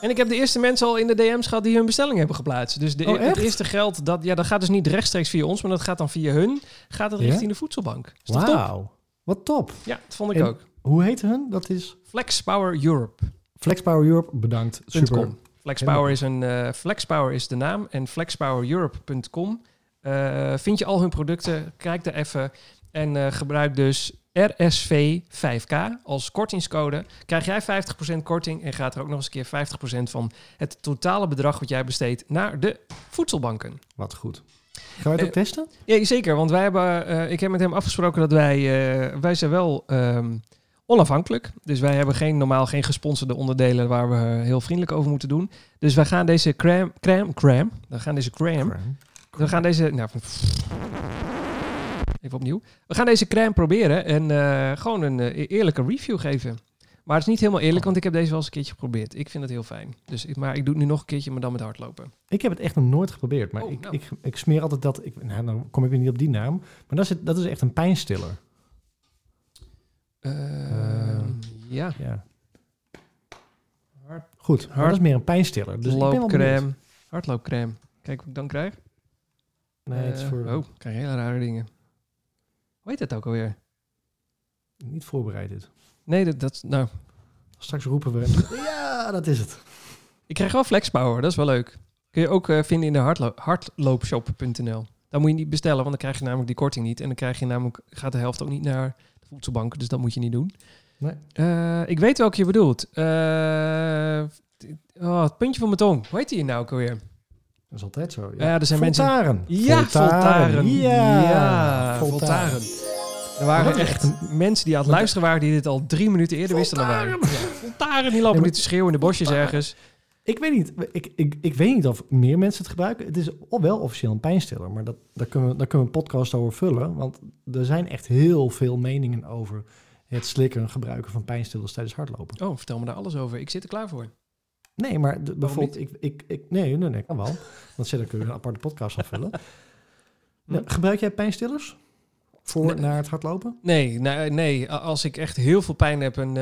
En ik heb de eerste mensen al in de DM's gehad die hun bestelling hebben geplaatst. Dus de, Oh, het echt? eerste geld, dat, ja, dat gaat dus niet rechtstreeks via ons, maar dat gaat dan via hun. Gaat het Ja? richting de voedselbank. Wauw, wat top. Ja, dat vond ik En- ook. Hoe heet hun? Dat is Flexpowereurope.com. Flexpower Europe. Bedankt. Super. Flexpower is, een, eh, Flexpower is de naam en flexpowereurope.com eh, vind je al hun producten. Kijk daar even en eh, gebruik dus RSV5K als kortingscode. Krijg jij 50% korting en gaat er ook nog eens een keer 50% van het totale bedrag wat jij besteedt naar de voedselbanken. Wat goed. Gaan wij het ook testen? Ja, zeker, want wij hebben, ik heb met hem afgesproken dat wij, wij zijn wel ehm, onafhankelijk. Dus wij hebben geen, normaal geen gesponsorde onderdelen waar we heel vriendelijk over moeten doen. Dus wij gaan deze crème, crème, crème, we gaan deze crème, we gaan deze, nou, even opnieuw. We gaan deze crème proberen en eh, gewoon een eh, eerlijke review geven. Maar het is niet helemaal eerlijk, want ik heb deze wel eens een keertje geprobeerd. Ik vind het heel fijn. Dus, ik- maar ik doe het nu nog een keertje, maar dan met hardlopen. Ik heb het echt nog nooit geprobeerd, maar Oh, ik, nou. ik, ik smeer altijd dat... Ik, nou, dan kom ik weer niet op die naam. Maar dat is, het- dat is echt een pijnstiller. Ehm, ja. Ja. Goed, Hard- dat is meer een pijnstiller. Dus. Loopcrème. Hardloopcrème. Kijk wat ik dan krijg. Nee, het is Eh, voor, Oh, ik krijg hele rare dingen. Hoe heet dat ook alweer? niet voorbereid dit. Nee, dat, dat... Nou, Straks roepen we... ja, dat is het. ik krijg wel flexpower. Dat is wel leuk. Kun je ook eh, vinden in de hardlo hardloopshop.nl. Dan moet je niet bestellen, want dan krijg je namelijk die korting niet. En dan krijg je namelijk... Gaat de helft ook niet naar voedselbanken. Dus dat moet je niet doen. Nee. Eh, ik weet welke je bedoelt. Eh, oh, het puntje van mijn tong. Hoe heet die nou ook alweer? Dat is altijd zo. Ja, er zijn mensen... Ja, Voltaren. Ja, Ja, Voltaren. Voltaren. Er waren echt mensen die aan het luisteren waren die dit al drie minuten eerder wisten dan wij. Ja, Voltaren, die lopen nu te schreeuwen in de bosjes ergens. Ik weet niet. Ik, ik, ik weet niet of meer mensen het gebruiken. Het is wel officieel een pijnstiller, maar dat, daar, kunnen we, daar kunnen we een podcast over vullen. Want er zijn echt heel veel meningen over het slikken en gebruiken van pijnstillers tijdens hardlopen. Oh, vertel me daar alles over. Ik zit er klaar voor. Nee, maar de- bijvoorbeeld, ik, ik, ik, nee, nee, nee, kan wel. Want zit, dan kunnen we een aparte podcast van vullen. Nou, gebruik jij pijnstillers voor Nee. naar het hardlopen? Nee, nee, nee, als ik echt heel veel pijn heb en eh,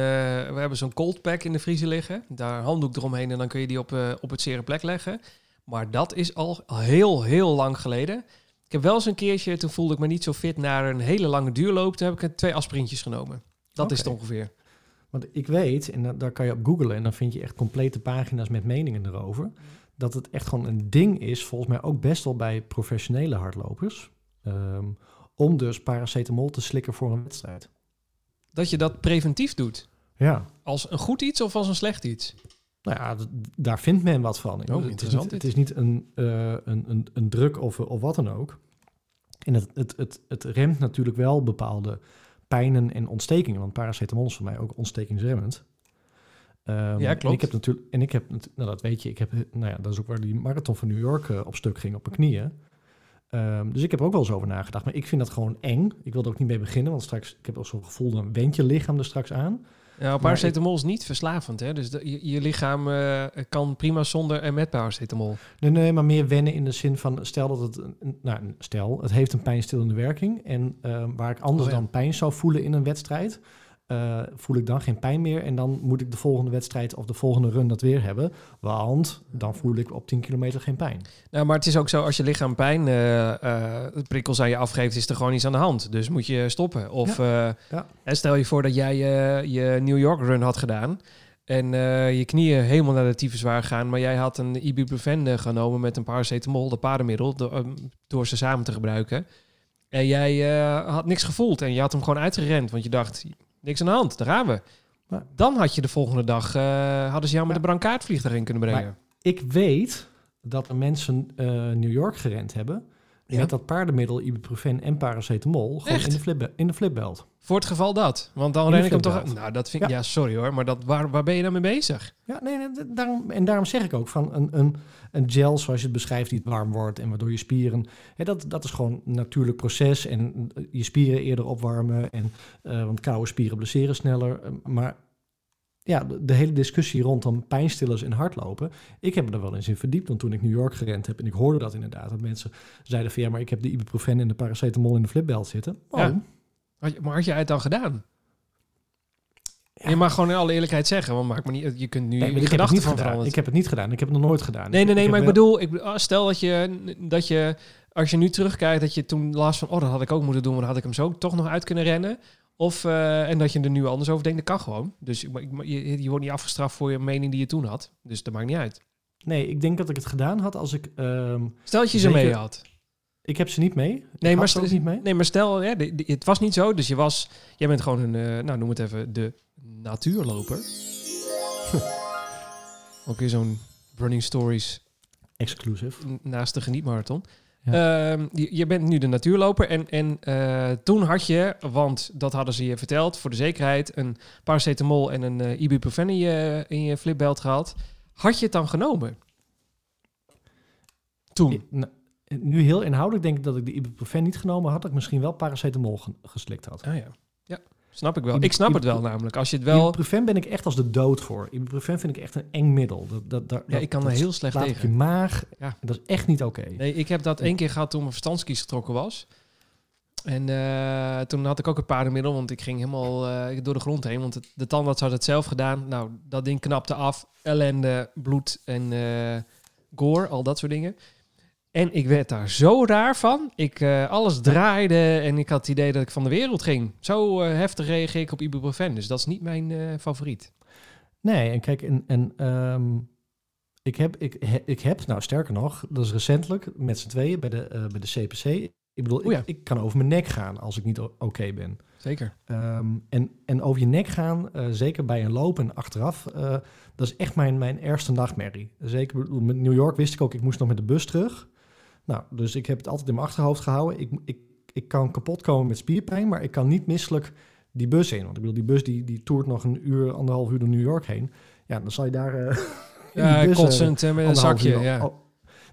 we hebben zo'n cold pack in de vriezer liggen. Daar handdoek eromheen en dan kun je die op, eh, op het zere plek leggen. Maar dat is al heel, heel lang geleden. Ik heb wel eens een keertje, toen voelde ik me niet zo fit naar een hele lange duurloop. Toen heb ik twee aspirintjes genomen. Dat is het ongeveer. Want ik weet, en da- daar kan je op googlen en dan vind je echt complete pagina's met meningen erover, dat het echt gewoon een ding is, volgens mij ook best wel bij professionele hardlopers, ehm, om dus paracetamol te slikken voor een wedstrijd. Dat je dat preventief doet. Ja. Als een goed iets of als een slecht iets? Nou ja, daar vindt men wat van. het, is Oh, interessant niet, het is niet een, eh, een, een, een druk of, of wat dan ook. En het, het, het, het remt natuurlijk wel bepaalde pijnen en ontstekingen. Want paracetamol is voor mij ook ontstekingsremmend. Ehm, Ja, En klopt. ik heb natuurlijk, en ik heb, nou dat weet je, ik heb, nou ja, dat is ook waar die marathon van New York eh, op stuk ging op mijn knieën. Ehm, dus ik heb er ook wel eens over nagedacht. Maar ik vind dat gewoon eng. Ik wil er ook niet mee beginnen, want straks, ik heb ook zo'n gevoel, dan went je lichaam er straks aan. Ja, paracetamol is niet verslavend, hè? Dus de- je, je lichaam eh, kan prima zonder en met paracetamol. Nee, nee, maar meer wennen in de zin van, stel dat het, nou, stel, het heeft een pijnstillende werking. En ehm, waar ik anders Oh ja. dan pijn zou voelen in een wedstrijd, eh, voel ik dan geen pijn meer. En dan moet ik de volgende wedstrijd of de volgende run dat weer hebben. Want dan voel ik op 10 kilometer geen pijn. Nou, maar het is ook zo, als je lichaam pijn eh, eh, prikkels aan je afgeeft, is er gewoon iets aan de hand. Dus moet je stoppen. Of Ja. stel je voor dat jij je New York run had gedaan en je knieën helemaal naar de tyfus waren gegaan, maar jij had een ibuprofen genomen met een paracetamol, de paardenmiddel, door, door ze samen te gebruiken. En jij had niks gevoeld en je had hem gewoon uitgerend, want je dacht, niks aan de hand, daar gaan we. Ja. Dan had je de volgende dag, eh, hadden ze jou met de brancardvliegtuig in kunnen brengen. Ik weet dat er mensen eh, New York gerend hebben Ja. met dat paardenmiddel, ibuprofen en paracetamol gewoon Echt? in de, flip, in de flipbelt. Voor het geval dat. Want dan ren ik hem toch... Nou, dat vind ik... Ja. Ja, sorry hoor. Maar dat, waar, waar ben je dan mee bezig? Ja, nee, nee, daarom, en daarom zeg ik ook van een, een, een gel zoals je het beschrijft die het warm wordt en waardoor je spieren, hè, dat, dat is gewoon een natuurlijk proces en eh, je spieren eerder opwarmen en eh, want koude spieren blesseren sneller. eh, maar ja, de, de hele discussie rondom pijnstillers en hardlopen, ik heb me er wel eens in verdiept, want toen ik New York gerend heb en ik hoorde dat inderdaad, dat mensen zeiden van ja, maar ik heb de ibuprofen en de paracetamol in de flipbelt zitten. Oh, Ja. Had je- maar had jij het dan gedaan? Ja. Je mag gewoon in alle eerlijkheid zeggen, want maakt me niet, je kunt nu Nee, maar je ik heb het gedachten niet van gedaan. veranderen. Ik heb het niet gedaan. Ik heb het nog nooit gedaan. Nee, nee, nee, maar ik bedoel, ik, ah, stel dat je, dat je, als je nu terugkijkt, dat je toen last van, oh, dat had ik ook moeten doen, maar dan had ik hem zo toch nog uit kunnen rennen. Of, eh, en dat je er nu anders over denkt, dat kan gewoon. Dus je, je wordt niet afgestraft voor je mening die je toen had. Dus dat maakt niet uit. Nee, ik denk dat ik het gedaan had als ik... ehm, Stel dat je ze Zeker. mee had. ik heb ze niet mee. Nee, Ik maar stel- niet mee. Nee, maar stel, ja, de- de- het was niet zo. Dus je was, jij bent gewoon een, eh, nou noem het even, de natuurloper. Ook weer zo'n Running Stories Exclusive. naast de genietmarathon. Ehm, je, je bent nu de natuurloper en, en eh, toen had je, want dat hadden ze je verteld, voor de zekerheid, een paracetamol en een eh, ibuprofen in je, in je flipbelt gehad. Had je het dan genomen? Toen? Nou, nu heel inhoudelijk denk ik dat ik de ibuprofen niet genomen had. Dat ik misschien wel paracetamol ge- geslikt had. Ah ja. Ja, snap ik wel. Ik snap het wel namelijk. Als je het wel... Ibuprofen ben ik echt als de dood voor. Ibuprofen vind ik echt een eng middel. Dat, dat, dat, Ja, ik kan er heel slecht tegen. je maag. Ja. Dat is echt niet oké. Nee, ik heb dat één keer gehad toen mijn verstandskies getrokken was. En eh, toen had ik ook een paardenmiddel, want ik ging helemaal eh, door de grond heen. Want het, de tandarts had het zelf gedaan. Nou, dat ding knapte af. Ellende, bloed en eh gore, al dat soort dingen. En ik werd daar zo raar van. Ik, eh, alles draaide en ik had het idee dat ik van de wereld ging. Zo eh, heftig reageer ik op ibuprofen. Dus dat is niet mijn eh, favoriet. Nee, en kijk, en, en ehm, ik, heb, ik, he- ik heb, nou sterker nog, dat is recentelijk met z'n tweeën bij de, bij de CPC. Ik bedoel, O ja. ik, ik kan over mijn nek gaan als ik niet oké ben. Zeker. Ehm, en, en over je nek gaan, zeker bij een loop en achteraf, dat is echt mijn, mijn ergste nachtmerrie. Zeker bedoel, met New York wist ik ook, ik moest nog met de bus terug. Nou, dus ik heb het altijd in mijn achterhoofd gehouden. Ik, ik, ik kan kapot komen met spierpijn, maar ik kan niet misselijk die bus in. Want ik bedoel, die bus die, die toert nog een uur, anderhalf uur door New York heen. Ja, dan zal je daar... eh, in Ja, eh, kotsend eh, met een zakje. uur- Ja. oh.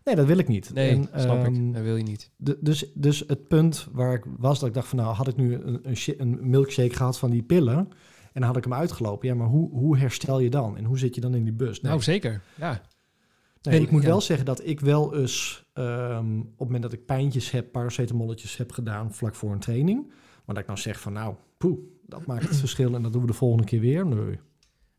Nee, dat wil ik niet. Nee, En, snap ehm, ik. Dat wil je niet. dus, dus het punt waar ik was, dat ik dacht van nou, had ik nu een, een, milkshake gehad van die pillen en dan had ik hem uitgelopen. Ja, maar hoe, hoe herstel je dan? En hoe zit je dan in die bus? Nee, Nou, zeker. Ja. nee, ik moet ja. wel zeggen dat ik wel eens ehm, op het moment dat ik pijntjes heb, paracetamolletjes heb gedaan vlak voor een training. Maar dat ik nou zeg van nou, poeh, dat maakt het verschil en dat doen we de volgende keer weer. Nee.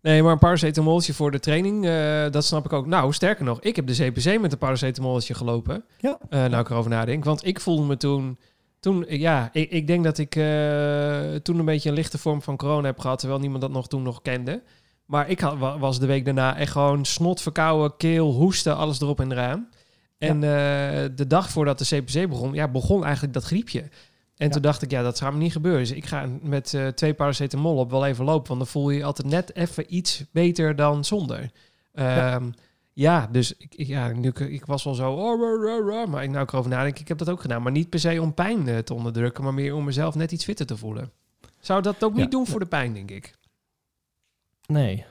Nee, maar een paracetamoltje voor de training, eh, dat snap ik ook. Nou, sterker nog, ik heb de CPC met een paracetamoltje gelopen. Ja. Eh, nou, ik erover nadenk. Want ik voelde me toen... toen ja, ik, ik denk dat ik eh, toen een beetje een lichte vorm van corona heb gehad... terwijl niemand dat nog toen nog kende. Maar ik had, wa- was de week daarna echt gewoon snot, verkouden, keel, hoesten, alles erop en eraan. En eh, de dag voordat de CPC begon, ja, begon eigenlijk dat griepje. En Ja. toen dacht ik, ja, dat gaat me niet gebeuren. Dus ik ga met eh, twee paracetamol op wel even lopen. Want dan voel je je altijd net even iets beter dan zonder. Ja. Ehm, ja, dus ik, ja, nu, ik, was wel zo... Oh, maar nou ik erover nadenk, ik heb dat ook gedaan. Maar niet per se om pijn eh, te onderdrukken, maar meer om mezelf net iets fitter te voelen. Zou dat ook Ja. niet doen voor de pijn, denk ik. Nee,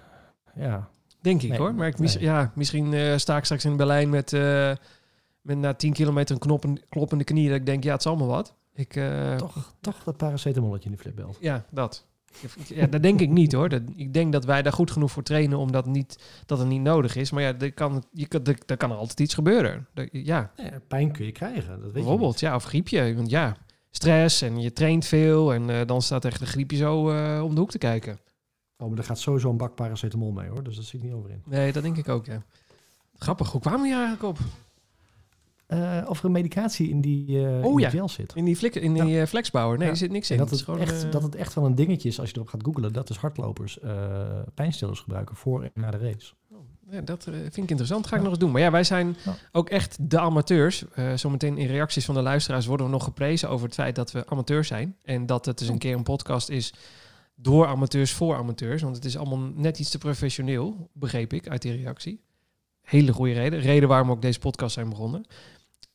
ja. Denk ik Nee, hoor. Maar ik, mis- nee. ja, misschien eh, sta ik straks in Berlijn met, eh, met na 10 kilometer een knoppen, kloppende knie. Dat ik denk, ja, het is allemaal wat. Ik, eh, Toch, toch dat paracetamolletje in die flipbelt. Ja, dat. Ja, dat denk ik niet hoor. Dat, ik denk dat wij daar goed genoeg voor trainen omdat niet, dat het niet nodig is. Maar ja, er kan, je, kan- er, er kan altijd iets gebeuren. Dat- ja, Nee, pijn kun je krijgen, dat weet je bijvoorbeeld. Ja, of griepje. Want ja, stress en je traint veel. En dan staat echt een griepje zo om de hoek te kijken. Oh, maar er gaat sowieso een bak paracetamol mee hoor, dus dat zit niet over in. Nee, dat denk ik ook, ja. Grappig, hoe kwamen we hier eigenlijk op? Eh, of er een medicatie in die, eh Oh in die ja. gel zit. In die, flik, in die eh, flexbouwer? Nee, Ja. er zit niks in. Dat Het het, is gewoon, echt, dat het echt wel een dingetje is als je erop gaat googlen. Dat dus hardlopers pijnstillers gebruiken voor en na de race. Ja, dat vind ik interessant. Ga ik nog eens doen. Maar ja, wij zijn ook echt de amateurs. Zometeen in reacties van de luisteraars worden we nog geprezen over het feit dat we amateurs zijn. En dat het dus een keer een podcast is door amateurs voor amateurs. Want het is allemaal net iets te professioneel, begreep ik uit die reactie. Hele goede reden. Reden waarom ook deze podcast zijn begonnen.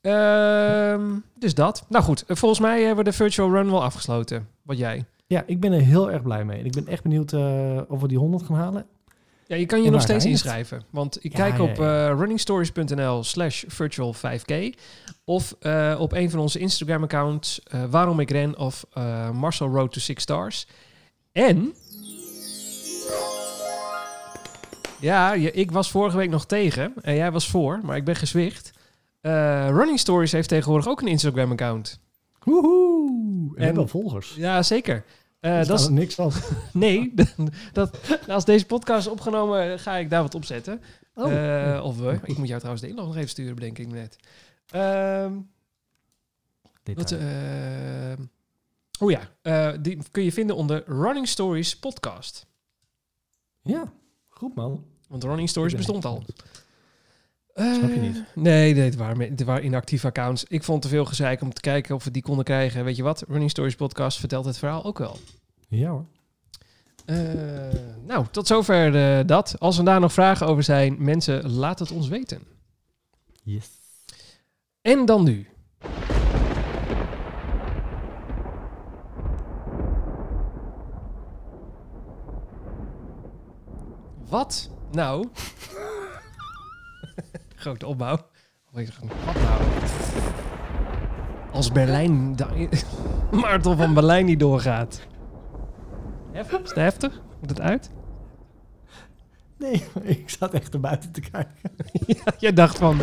Ehm, dus dat. Nou goed, eh, volgens mij hebben we de virtual run wel afgesloten. Wat jij? Ja, ik ben er heel erg blij mee. En ik ben echt benieuwd eh, of we die 100 gaan halen. Ja, je kan je nog steeds inschrijven. Want ik Ja, kijk op eh, runningstories.nl slash virtual 5k. Of op een van onze Instagram accounts. waarom ik ren of Marcel Road to Six Stars. En... Ja, je, ik was vorige week nog tegen. En jij was voor, maar ik ben gezwicht. Eh, Running Stories heeft tegenwoordig ook een Instagram account. Woehoe! En wel volgers. Ja, zeker. Eh, dat is, niks van. nee, dat, als deze podcast is opgenomen, ga ik daar wat op zetten. Oh. Eh, of we. Ik moet jou trouwens de inlog nog even sturen, bedenk ik net. Ehm, wat, Detail. Oh ja, eh, die kun je vinden onder Running Stories podcast. ja, goed man. Want Running Stories bestond al. Snap je Eh, niet? Nee, nee het, waren, het waren inactieve accounts. Ik vond te veel gezeik om te kijken of we die konden krijgen. Weet je wat? Running Stories podcast vertelt het verhaal ook wel. Ja hoor. Eh, nou, tot zover eh, dat. Als er daar nog vragen over zijn, mensen, laat het ons weten. Yes. En dan nu. Wat nou? Grote opbouw. Wat nou? Als Berlijn... Marathon van Berlijn niet doorgaat. Hef- Is het heftig? Moet het uit? Nee, ik zat echt er buiten te kijken. ja, jij dacht van...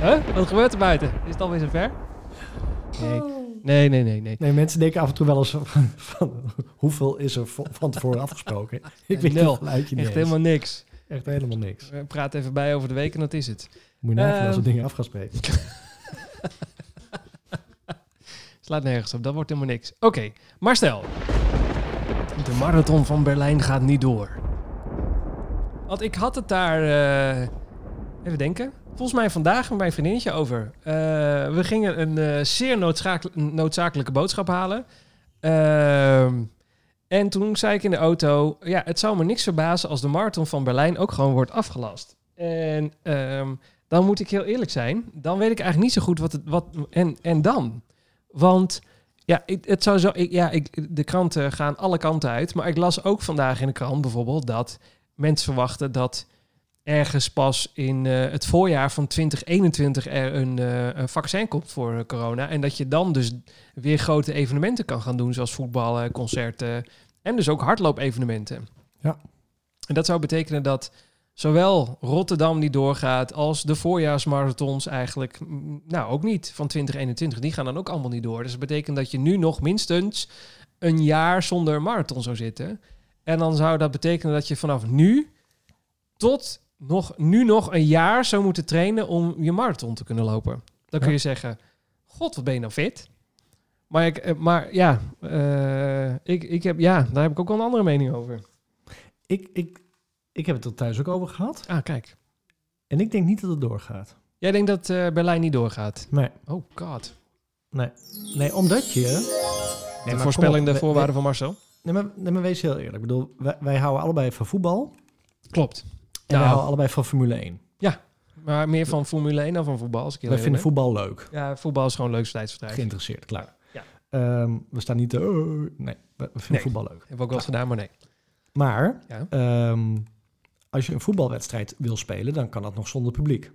huh? Wat gebeurt er buiten? Is het alweer zover? Nee. Nee, nee, nee, nee. Nee, mensen denken af en toe wel eens van, van hoeveel is er van tevoren afgesproken. Ik weet Nul. Echt eens. helemaal niks. Echt helemaal niks. We praten even bij over de week en dat is het. Moet je nagaan Ehm. als we dingen af gaan spreken. Slaat nergens op, dat wordt helemaal niks. Oké, maar stel. De marathon van Berlijn gaat niet door. Want ik had het daar... eh, even denken. Volgens mij vandaag met mijn vriendinnetje over. Eh, we gingen een eh, zeer noodzakel- noodzakelijke boodschap halen. Ehm, en toen zei ik in de auto... Ja, het zou me niks verbazen als de marathon van Berlijn ook gewoon wordt afgelast. En ehm, dan moet ik heel eerlijk zijn. Dan weet ik eigenlijk niet zo goed wat het... Wat, en, en dan? Want ja, het zou zo, ja ik, de kranten gaan alle kanten uit. Maar ik las ook vandaag in de krant bijvoorbeeld dat mensen verwachten dat ergens pas in eh, het voorjaar van 2021 er een, eh, een vaccin komt voor eh, corona. En dat je dan dus weer grote evenementen kan gaan doen, zoals voetballen, concerten en dus ook hardloopevenementen. Ja. En dat zou betekenen dat zowel Rotterdam niet doorgaat als de voorjaarsmarathons eigenlijk, nou ook niet van 2021. Die gaan dan ook allemaal niet door. Dus dat betekent dat je nu nog minstens een jaar zonder marathon zou zitten. En dan zou dat betekenen dat je vanaf nu tot nog, nu nog een jaar zou moeten trainen om je marathon te kunnen lopen. Dan kun Ja. je zeggen, god, wat ben je nou fit? Maar, ik, eh, maar ja, eh, ik, ik heb, ja, daar heb ik ook wel een andere mening over. Ik, ik, ik heb het er thuis ook over gehad. Ah, kijk. En ik denk niet dat het doorgaat. Jij denkt dat eh, Berlijn niet doorgaat? Nee, Oh god. nee. Nee, omdat je... de voorspelling, op, de we- voorwaarden we- van Marcel? Nee maar, nee, maar wees heel eerlijk. Ik bedoel, wij, wij houden allebei van voetbal. Klopt. Nou. wij houden allebei van Formule 1. Maar meer van Formule 1 dan van voetbal. Als ik Wij vinden ben. voetbal leuk. Ja, voetbal is gewoon leuk tijdsverdrijf. Geïnteresseerd, klaar. Ja. Ehm, we staan niet te... "Oh", nee, we we vinden Nee. voetbal leuk. Heb ik ook wel eens gedaan, maar nee. Maar Ja. ehm, als je een voetbalwedstrijd wil spelen, dan kan dat nog zonder publiek.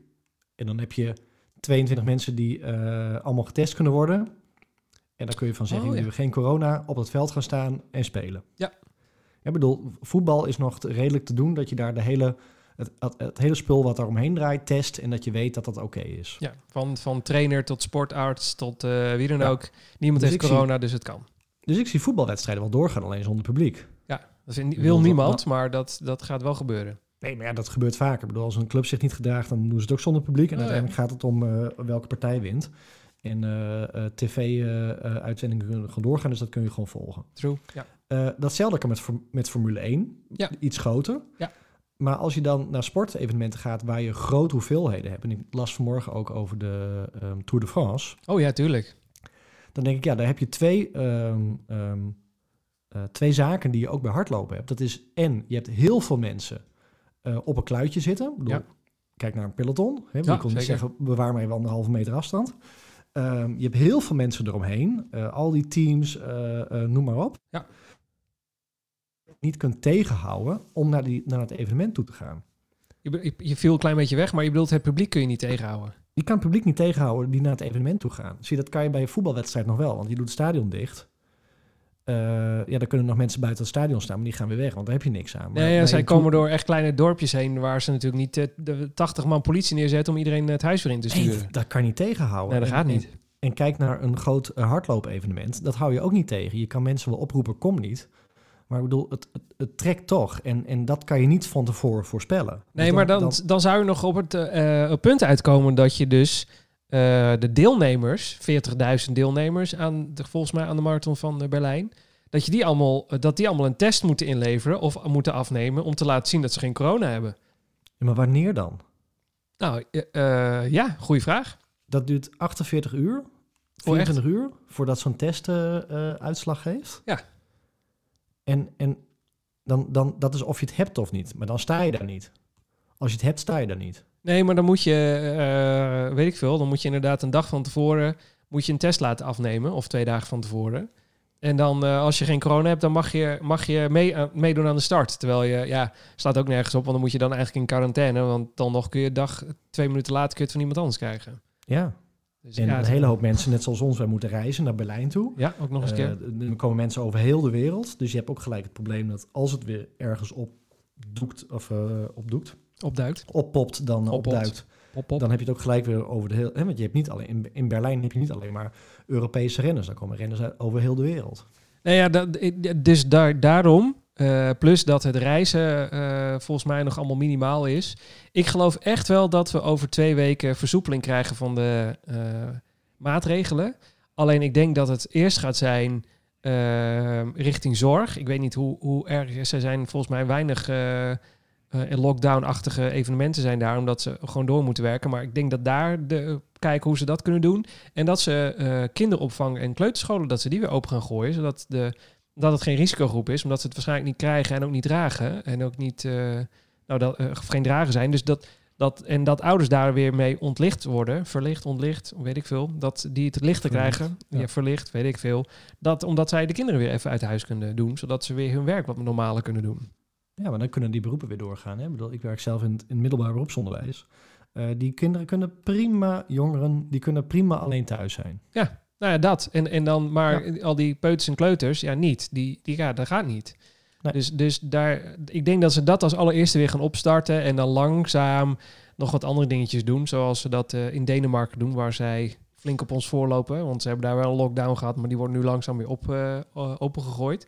En dan heb je 22 mensen die eh, allemaal getest kunnen worden. En dan kun je van zeggen, Oh, ja. hebben geen corona, op het veld gaan staan en spelen. Ja. Ik bedoel, voetbal is nog redelijk te doen dat je daar de hele, het, het, het hele spul wat er omheen draait test en dat je weet dat dat oké is. Ja, van, van trainer tot sportarts tot eh, wie dan Ja. ook. Niemand Dus heeft zie- corona, dus het kan. Dus ik zie voetbalwedstrijden wel doorgaan, alleen zonder publiek. Ja, dat wil niemand, dat- maar dat, dat gaat wel gebeuren. Nee, maar ja, dat gebeurt vaker. Ik bedoel, als een club zich niet gedraagt, dan doen ze het ook zonder publiek. En Oh, ja. uiteindelijk gaat het om eh, welke partij wint. En eh, tv-uitzendingen kunnen gewoon doorgaan, dus dat kun je gewoon volgen. True. Ja. Datzelfde kan met, met Formule 1, Ja. iets groter. Ja. Maar als je dan naar sportevenementen gaat waar je grote hoeveelheden hebt... en ik las vanmorgen ook over de ehm, Tour de France... Oh ja, tuurlijk. dan denk ik, ja, daar heb je twee, ehm, ehm, eh, twee zaken die je ook bij hardlopen hebt. Dat is en je hebt heel veel mensen eh, op een kluitje zitten. Ik bedoel, Ja. Kijk naar een peloton. Hè? Ja, je kon zeker. zeggen, bewaar maar even anderhalve meter afstand. Je hebt heel veel mensen eromheen. eh, al die teams, noem maar op. Ja. Niet kunt tegenhouden om naar, die, naar het evenement toe te gaan. Je, je, viel een klein beetje weg, maar je bedoelt het publiek kun je niet tegenhouden. Je kan het publiek niet tegenhouden die naar het evenement toe gaan. Zie, dat kan je bij een voetbalwedstrijd nog wel, want je doet het stadion dicht. Eh, ja, dan kunnen nog mensen buiten het stadion staan, maar die gaan weer weg, want daar heb je niks aan. Maar Nee, ja, zij komen door echt kleine dorpjes heen waar ze natuurlijk niet eh, de 80 man politie neerzetten om iedereen het huis weer in te Nee, sturen. dat- dat kan je niet tegenhouden. Nee, dat gaat en- niet. En, kijk naar een groot uh, hardloopevenement. Dat hou je ook niet tegen. Je kan mensen wel oproepen, kom niet. Maar ik bedoel, het, het, het trekt toch. En, en dat kan je niet van tevoren voorspellen. Nee, Dus maar dan, dan, zou je nog op het eh, eh, punt uitkomen dat je dus eh, de deelnemers, 40.000 deelnemers aan de, volgens mij aan de marathon van Berlijn, dat, je die allemaal, dat die allemaal een test moeten inleveren of moeten afnemen om te laten zien dat ze geen corona hebben. Ja, maar wanneer dan? Nou, ja, goede vraag. Dat duurt 48 uur, Oh, echt? 24 uur, voordat zo'n test uitslag geeft. Ja. En, en dan, dan, dat is of je het hebt of niet. Maar dan sta je daar niet. Als je het hebt, sta je daar niet. Nee, maar dan moet je, eh, weet ik veel, dan moet je inderdaad een dag van tevoren moet je een test laten afnemen, of twee dagen van tevoren. En dan, eh, als je geen corona hebt, dan mag je, mag je mee, aan- meedoen aan de start. Terwijl je, ja, staat ook nergens op, want dan moet je dan eigenlijk in quarantaine. Want dan nog kun je dag, twee minuten later kun je het van iemand anders krijgen. Ja. Dus En ja, een hele hoop mensen, net zoals ons, wij moeten reizen naar Berlijn toe. Ja, ook nog eens een Eh, keer. er komen mensen over heel de wereld. Dus je hebt ook gelijk het probleem dat als het weer ergens opdoekt, of eh, opdoekt, Opduikt. oppopt, dan Oppopt. opduikt. Op. Dan heb je het ook gelijk weer over de hele... Hè, want je hebt niet alleen, in, in Berlijn heb je niet alleen maar Europese renners. Dan komen renners uit, over heel de wereld. Nou ja, dat, dus daar, daarom, eh, plus dat het reizen eh, volgens mij nog allemaal minimaal is. Ik geloof echt wel dat we over twee weken versoepeling krijgen van de eh, maatregelen. Alleen ik denk dat het eerst gaat zijn richting zorg. Ik weet niet hoe, hoe erg. Er zijn volgens mij weinig lockdown-achtige evenementen zijn daar, omdat ze gewoon door moeten werken. Maar ik denk dat daar de, kijken hoe ze dat kunnen doen. En dat ze kinderopvang en kleuterscholen, dat ze die weer open gaan gooien. Zodat de, dat het geen risicogroep is, omdat ze het waarschijnlijk niet krijgen en ook niet dragen. En ook niet, eh, nou, dat, eh, geen dragen zijn. Dus dat, dat, en dat ouders daar weer mee ontlicht worden. Verlicht, ontlicht, weet ik veel. Dat die het lichter Verlicht, krijgen. ja. Ja. verlicht, weet ik veel. Dat omdat zij de kinderen weer even uit huis kunnen doen. Zodat ze weer hun werk wat normaler kunnen doen. Ja, maar dan kunnen die beroepen weer doorgaan. Hè? Ik, bedoel, ik werk zelf in, het- in middelbaar beroepsonderwijs. Eh, die kinderen kunnen prima, jongeren, die kunnen prima alleen thuis zijn. Nou ja, dat. En, en dan, maar al die peuters en kleuters, ja, niet. Die, die ja, dat gaat niet. Nee. Dus, dus daar, ik denk dat ze dat als allereerste weer gaan opstarten en dan langzaam nog wat andere dingetjes doen, zoals ze dat eh, in Denemarken doen, waar zij flink op ons voorlopen, want ze hebben daar wel een lockdown gehad, maar die wordt nu langzaam weer op, eh, opengegooid.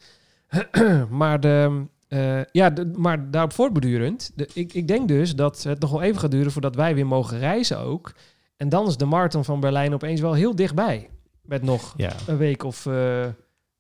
maar, de, eh, ja, de, maar daarop voortbedurend, de, ik, ik denk dus dat het nog wel even gaat duren voordat wij weer mogen reizen ook. En dan is de marathon van Berlijn opeens wel heel dichtbij. Met nog Ja. een week of eh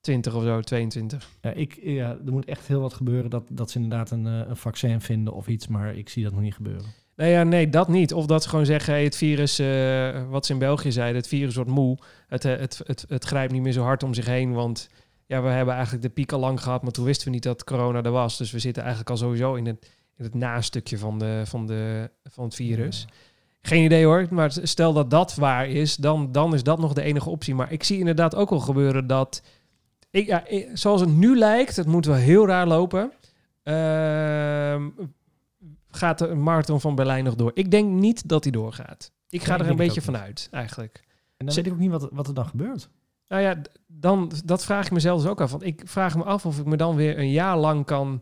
20 of zo, 22. Ja, ik, ja, er moet echt heel wat gebeuren dat, dat ze inderdaad een, eh, een vaccin vinden of iets, maar ik zie dat nog niet gebeuren. Nee, ja, nee, dat niet. Of dat ze gewoon zeggen, hey, het virus, eh, wat ze in België zeiden, het virus wordt moe. Het, het, het, het grijpt niet meer zo hard om zich heen, want ja, we hebben eigenlijk de piek al lang gehad, maar toen wisten we niet dat corona er was. Dus we zitten eigenlijk al sowieso in het, in het nastukje van, de, van, de, van het virus. Geen idee hoor, maar stel dat dat waar is, dan, dan is dat nog de enige optie. Maar ik zie inderdaad ook wel gebeuren dat, ik, ja, ik- zoals het nu lijkt, het moet wel heel raar lopen, ehm, gaat de marathon van Berlijn nog door. Ik denk niet dat hij doorgaat. Ik ga Nee, er een beetje vanuit, eigenlijk. En dan weet ik ook niet wat, wat er dan gebeurt. Nou ja, dan, dat vraag ik mezelf dus ook af. Want ik vraag me af of ik me dan weer een jaar lang kan...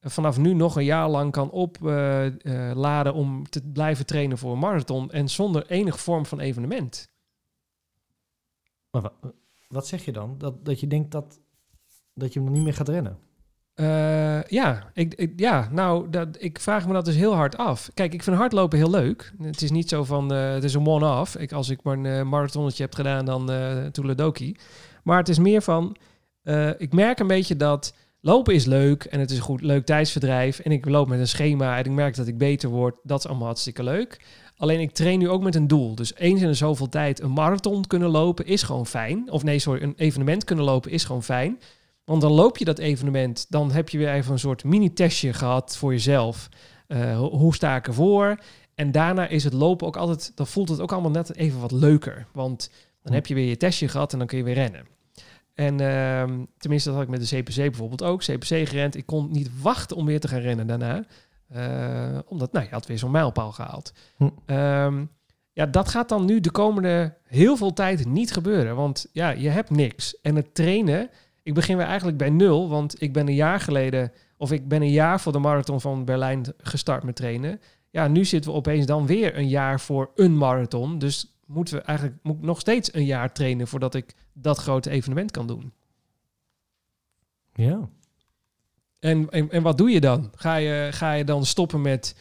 vanaf nu nog een jaar lang kan opladen om te blijven trainen voor een marathon... en zonder enige vorm van evenement. Maar wa- wat zeg je dan? Dat, dat je denkt dat, dat je hem nog niet meer gaat rennen? Eh, ja, ik, ik- ja, nou, dat, ik vraag me dat dus heel hard af. Kijk, ik vind hardlopen heel leuk. Het is niet zo van, eh, het is een one-off. Ik, als ik maar een eh, marathonnetje heb gedaan, dan eh Toeledoki. Maar het is meer van, eh, ik merk een beetje dat lopen is leuk en het is een goed, leuk tijdsverdrijf. En ik loop met een schema en ik merk dat ik beter word. Dat is allemaal hartstikke leuk. Alleen ik train nu ook met een doel. Dus eens in de zoveel tijd een marathon kunnen lopen is gewoon fijn. Of nee, sorry, een evenement kunnen lopen is gewoon fijn. Want dan loop je dat evenement, dan heb je weer even een soort mini-testje gehad voor jezelf. Eh, ho- hoe sta ik ervoor? En daarna is het lopen ook altijd, dan voelt het ook allemaal net even wat leuker. Want dan heb je weer je testje gehad en dan kun je weer rennen. En ehm, tenminste, dat had ik met de CPC bijvoorbeeld ook. CPC gerend. Ik kon niet wachten om weer te gaan rennen daarna. Eh, omdat, nou, je had weer zo'n mijlpaal gehaald. Hm. Ehm, ja, dat gaat dan nu de komende heel veel tijd niet gebeuren. Want ja, je hebt niks. En het trainen, ik begin weer eigenlijk bij nul. Want ik ben een jaar geleden, of ik ben een jaar voor de marathon van Berlijn gestart met trainen. Ja, nu zitten we opeens dan weer een jaar voor een marathon. Dus moeten we eigenlijk moet ik nog steeds een jaar trainen voordat ik dat grote evenement kan doen. Ja. En, en, en wat doe je dan? Ga je, ga je dan stoppen met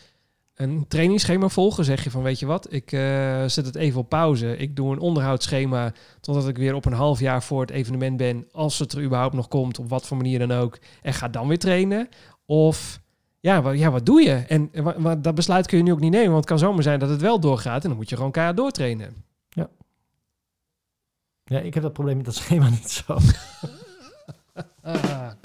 een trainingsschema volgen? Zeg je van, weet je wat, ik eh, zet het even op pauze. Ik doe een onderhoudsschema totdat ik weer op een half jaar voor het evenement ben. Als het er überhaupt nog komt, op wat voor manier dan ook. En ga dan weer trainen. Of, ja, wat, ja, wat doe je? En dat besluit kun je nu ook niet nemen. Want het kan zomaar zijn dat het wel doorgaat. En dan moet je gewoon keihard doortrainen. Ja, ik heb dat probleem met dat schema niet zo. Ah.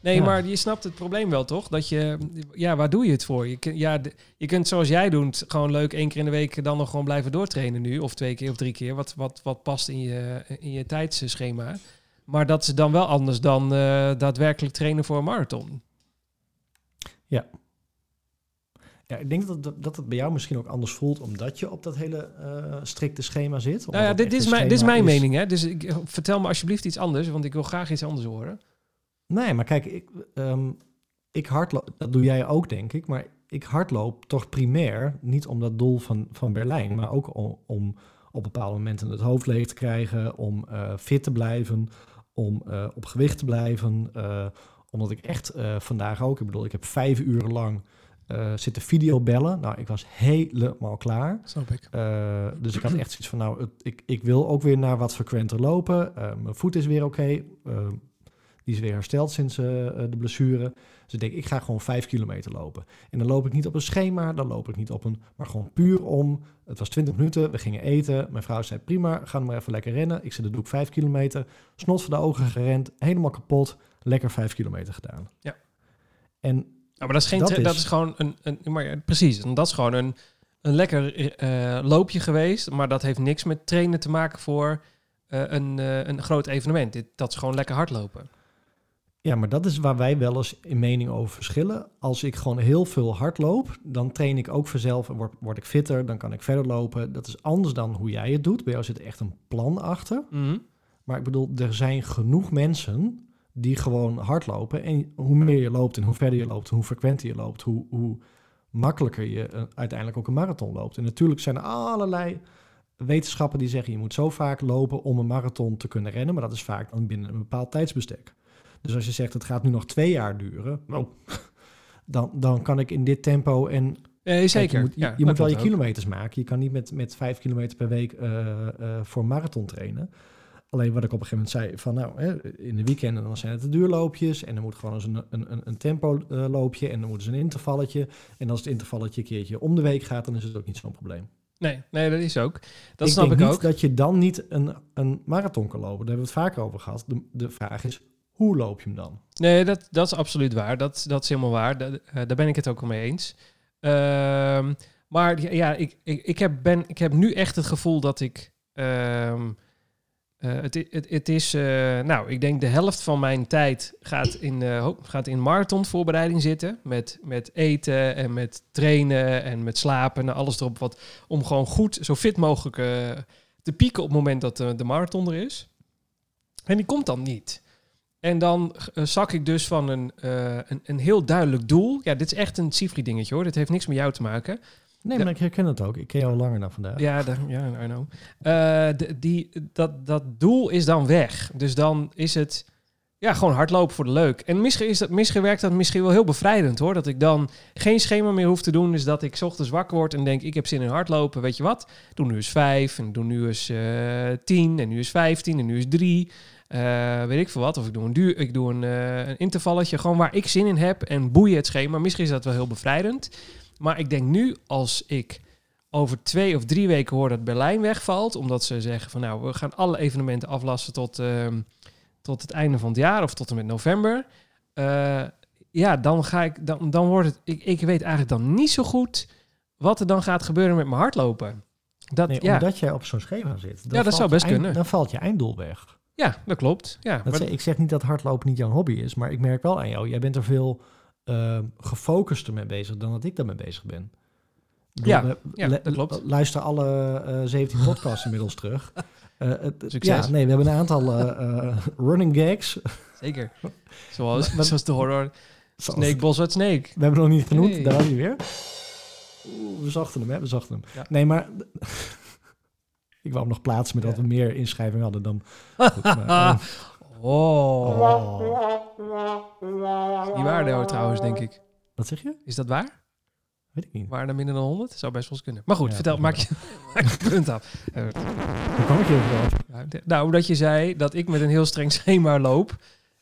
Nee, Ja. maar je snapt het probleem wel, toch? Dat je, ja, waar doe je het voor? Je, kun- ja, de- je kunt zoals jij doet, gewoon leuk één keer in de week dan nog gewoon blijven doortrainen nu. Of twee keer of drie keer, wat, wat, wat past in je, in je tijdsschema. Maar dat is dan wel anders dan eh, daadwerkelijk trainen voor een marathon. Ja, ik denk dat, dat, dat het bij jou misschien ook anders voelt, omdat je op dat hele eh, strikte schema zit. Nou ja, dit, is mijn, dit is mijn mening, hè? Dus ik, vertel me alsjeblieft iets anders, want ik wil graag iets anders horen. Nee, maar kijk, ik, ehm, ik hardloop, dat doe jij ook, denk ik, maar ik hardloop toch primair niet om dat doel van, van Berlijn, maar ook om, om op bepaalde momenten het hoofd leeg te krijgen, om eh, fit te blijven, om eh, op gewicht te blijven. omdat ik echt vandaag ook, ik bedoel, ik heb vijf uur lang eh, zitten videobellen. Nou, ik was helemaal klaar. Snap ik. Eh, dus ik had echt zoiets van, nou, het- ik, ik wil ook weer naar wat frequenter lopen. Eh, mijn voet is weer oké. Die is weer hersteld sinds de blessure. Dus ik denk, ik ga gewoon vijf kilometer lopen. En dan loop ik niet op een schema, dan loop ik niet op een... Maar gewoon puur om... Het was 20 minuten, we gingen eten. Mijn vrouw zei, prima, ga maar even lekker rennen. Ik zei, dan doe ik vijf kilometer. Snot voor de ogen gerend, helemaal kapot. Lekker vijf kilometer gedaan. Ja. En maar dat is, geen Dat dat is- gewoon een, een maar ja, precies, en dat is gewoon een, een lekker eh, loopje geweest, maar dat heeft niks met trainen te maken voor eh, een, eh, een groot evenement. Dit, dat is gewoon lekker hardlopen. Ja, maar dat is waar wij wel eens in mening over verschillen. Als ik gewoon heel veel hard loop, dan train ik ook vanzelf en word, word ik fitter. Dan kan ik verder lopen. Dat is anders dan hoe jij het doet. Bij jou zit echt een plan achter. Mhm. Maar ik bedoel, er zijn genoeg mensen die gewoon hardlopen. En hoe meer je loopt en hoe verder je loopt, hoe frequenter je loopt, hoe, hoe makkelijker je eh, uiteindelijk ook een marathon loopt. En natuurlijk zijn er allerlei wetenschappen die zeggen je moet zo vaak lopen om een marathon te kunnen rennen. Maar dat is vaak dan binnen een bepaald tijdsbestek. Dus als je zegt het gaat nu nog twee jaar duren, nou, dan, dan kan ik in dit tempo en Eh, Kijk, zeker. je moet, je, ja, je dat moet wel je ook. kilometers maken. Je kan niet met, met vijf kilometer per week eh, eh, voor marathon trainen. Alleen wat ik op een gegeven moment zei, van nou, hè, in de weekenden dan zijn het de duurloopjes. En dan moet gewoon eens een, een, een, tempo eh, loopje en dan moet eens een intervalletje. En als het intervalletje een keertje om de week gaat, dan is het ook niet zo'n probleem. Nee, nee, dat is ook. Dat ik snap denk ik niet ook. dat je dan niet een, een marathon kan lopen. Daar hebben we het vaker over gehad. De, de vraag is, hoe loop je hem dan? Nee, dat, dat is absoluut waar. Dat, dat is helemaal waar. Da- eh, daar ben ik het ook wel mee eens. Ehm, maar ja, ik, ik, ik, heb ben, ik heb nu echt het gevoel dat ik... ehm, eh, het, i- het, het is, eh, nou, ik denk de helft van mijn tijd gaat in, eh, gaat in marathonvoorbereiding zitten. Met, met eten en met trainen en met slapen en alles erop. Wat, om gewoon goed, zo fit mogelijk eh, te pieken op het moment dat de, marathon er is. En die komt dan niet. En dan eh, zak ik dus van een, eh, een, een heel duidelijk doel. Ja, dit is echt een Sifri dingetje hoor. Dit heeft niks met jou te maken. Nee, maar ik herken het ook. Ik ken jou al langer dan vandaag. Ja, ja I know. Eh, de- die, dat, dat doel is dan weg. Dus dan is het ja, gewoon hardlopen voor de leuk. En misschien, is dat, misschien werkt dat misschien wel heel bevrijdend hoor. Dat ik dan geen schema meer hoef te doen. Dus dat ik 's ochtends wakker word en denk ik heb zin in hardlopen. Weet je wat? Doe nu eens vijf en doe nu eens eh tien en nu is vijftien en nu is drie. Eh, weet ik veel wat. Of ik doe een, duur, ik doe een, een intervalletje. Gewoon waar ik zin in heb. En boeien het schema. Misschien is dat wel heel bevrijdend. Maar ik denk nu als ik over twee of drie weken hoor dat Berlijn wegvalt. Omdat ze zeggen van nou, we gaan alle evenementen aflassen tot, ehm, tot het einde van het jaar of tot en met november. Eh, ja, dan ga ik, dan, dan wordt het. Ik, ik weet eigenlijk dan niet zo goed wat er dan gaat gebeuren met mijn hardlopen. Dat, Nee, ja. omdat jij op zo'n schema zit. Dan Ja, dat valt zou je best eind- kunnen. Dan valt je einddoel weg. ja, dat klopt. Ja, Dat maar- zeg- ik zeg niet dat hardlopen niet jouw hobby is, maar ik merk wel aan jou, jij bent er veel uh, gefocuster mee bezig dan dat ik daarmee bezig ben. Bedoel, Ja, we- ja, dat klopt. Luister alle uh, 17 podcasts inmiddels terug. Uh, het, Succes. Ja, nee, we hebben een aantal uh, running gags. Zeker. Zoals, Maar- zoals de horror Zoals- Snake Boss What Snake. We hebben nog niet genoemd, daar was hij weer. Oeh, we zochten hem, hè? We zochten hem. Ja. Nee, maar... ik wou hem nog plaatsen met dat Ja. we meer inschrijvingen hadden dan... Goed, maar, eh, Oh. Oh. Die waarde hoor trouwens, denk ik. Wat zeg je? Is dat waar? Weet ik niet. Waarde minder dan 100? Zou best wel eens kunnen. Maar goed, Ja, vertel, maak je, maak je punt af. Eh, Hoe kwam ik hier Nou, omdat je zei dat ik met een heel streng schema loop.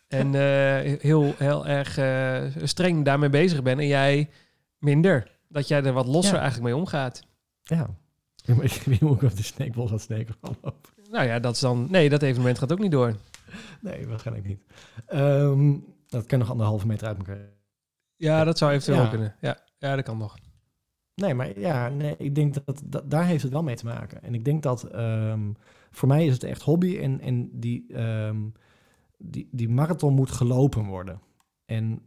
En eh, heel, heel erg eh, streng daarmee bezig ben. En jij minder. Dat jij er wat losser Ja. eigenlijk mee omgaat. Ja. Ik weet niet hoe ik op de sneken van lopen. Nou ja, dat is dan... Nee, dat evenement gaat ook niet door. Nee, waarschijnlijk niet. Ehm, dat kan nog anderhalve meter uit elkaar. Ja, dat zou eventueel Ja. kunnen. Ja, ja, dat kan nog. Nee, maar ja, nee, ik denk dat, dat daar heeft het wel mee te maken. En ik denk dat ehm, voor mij is het echt hobby en, en die, ehm, die, die marathon moet gelopen worden. En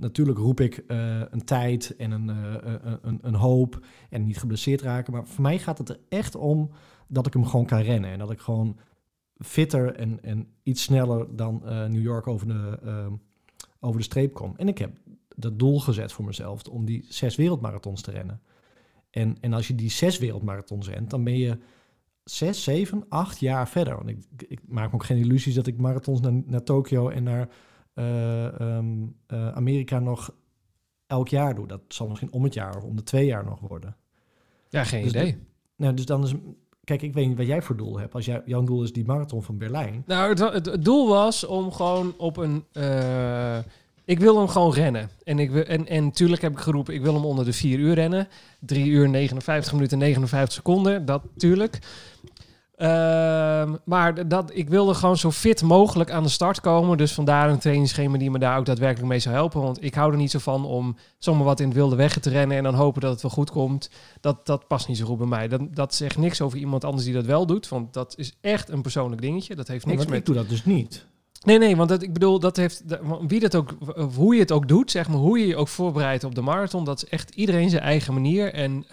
natuurlijk roep ik eh, een tijd en een, eh, een, een, een hoop en niet geblesseerd raken. Maar voor mij gaat het er echt om dat ik hem gewoon kan rennen. En dat ik gewoon fitter en, en iets sneller dan eh, New York over de, ehm, over de streep kom. En ik heb dat doel gezet voor mezelf om die zes wereldmarathons te rennen. En, en als je die zes wereldmarathons rent, dan ben je zes, zeven, acht jaar verder. Want ik, ik maak me ook geen illusies dat ik marathons naar, naar Tokio en naar eh, ehm, eh, Amerika nog elk jaar doe. Dat zal misschien om het jaar of om de twee jaar nog worden. Ja, geen Dus idee. Nou, dus dan is... Kijk, ik weet niet wat jij voor doel hebt. Als jij, jouw doel is die marathon van Berlijn. Nou, het, het, doel was om gewoon op een... eh, ik wil hem gewoon rennen. En, ik en, en tuurlijk heb ik geroepen, ik wil hem onder de 4 uur rennen. 3 uur 59 minuten 59 seconden, dat tuurlijk. Ehm, maar dat, ik wilde gewoon zo fit mogelijk aan de start komen. Dus vandaar een trainingsschema die me daar ook daadwerkelijk mee zou helpen. Want ik hou er niet zo van om zomaar wat in het wilde weg te rennen... en dan hopen dat het wel goed komt. Dat, dat past niet zo goed bij mij. Dat, dat zegt niks over iemand anders die dat wel doet. Want dat is echt een persoonlijk dingetje. Dat heeft niks want met... ik doe dat dus niet. Nee, nee, want dat, ik bedoel, dat heeft, wie dat ook, hoe je het ook doet, zeg maar, hoe je je ook voorbereidt op de marathon, dat is echt iedereen zijn eigen manier. En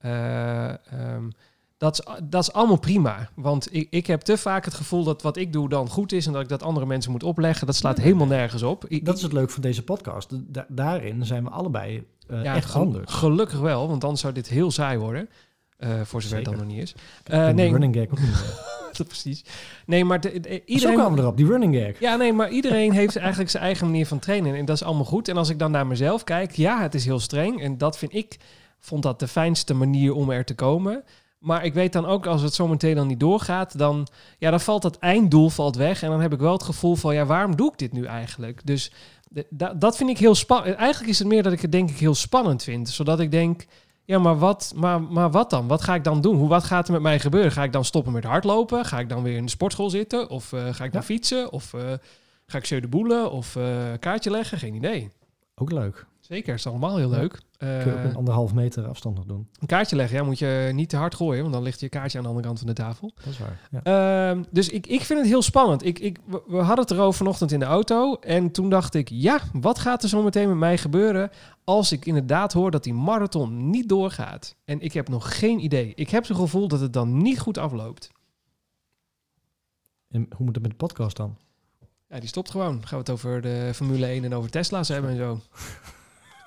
ehm, dat, is, dat is allemaal prima. Want ik, ik heb te vaak het gevoel dat wat ik doe dan goed is en dat ik dat andere mensen moet opleggen. Dat slaat helemaal nergens op. Dat is het leuke van deze podcast. Da- daarin zijn we allebei eh, ja, echt anders. Gelukkig wel, want anders zou dit heel saai worden. Eh, voor zover het dan nog niet is. Die nee, running gag ook niet. dat precies. Nee, maar de, de- Iedereen kwamen we erop, die running gag. Ja, nee, maar iedereen heeft eigenlijk zijn eigen manier van trainen. En dat is allemaal goed. En als ik dan naar mezelf kijk, ja, het is heel streng. En dat vind ik, vond dat de fijnste manier om er te komen. Maar ik weet dan ook, als het zometeen dan niet doorgaat, dan, ja, dan valt dat einddoel valt weg. En dan heb ik wel het gevoel van, ja, waarom doe ik dit nu eigenlijk? Dus dat vind ik heel spannend. Eigenlijk is het meer dat ik het denk ik heel spannend vind. Zodat ik denk, ja, maar wat, maar, maar wat dan? Wat ga ik dan doen? Hoe, wat gaat er met mij gebeuren? Ga ik dan stoppen met hardlopen? Ga ik dan weer in de sportschool zitten? Of eh, ga ik dan Ja. fietsen? Of eh, ga ik de boelen? Of eh, kaartje leggen? Geen idee. Ook leuk. Zeker, is allemaal heel Ja. leuk. Eh, Kun je ook een anderhalf meter afstand nog doen. een kaartje leggen, ja, moet je niet te hard gooien, want dan ligt je kaartje aan de andere kant van de tafel. Dat is waar. Ja. Ehm, dus ik, ik vind het heel spannend. Ik, ik, we- hadden het erover vanochtend in de auto. En toen dacht ik, ja, wat gaat er zo meteen met mij gebeuren als ik inderdaad hoor dat die marathon niet doorgaat? En ik heb nog geen idee. Ik heb zo'n gevoel dat het dan niet goed afloopt. En hoe moet het met de podcast dan? Ja, die stopt gewoon. Gaan we het over de Formule 1 en over Tesla's hebben en zo.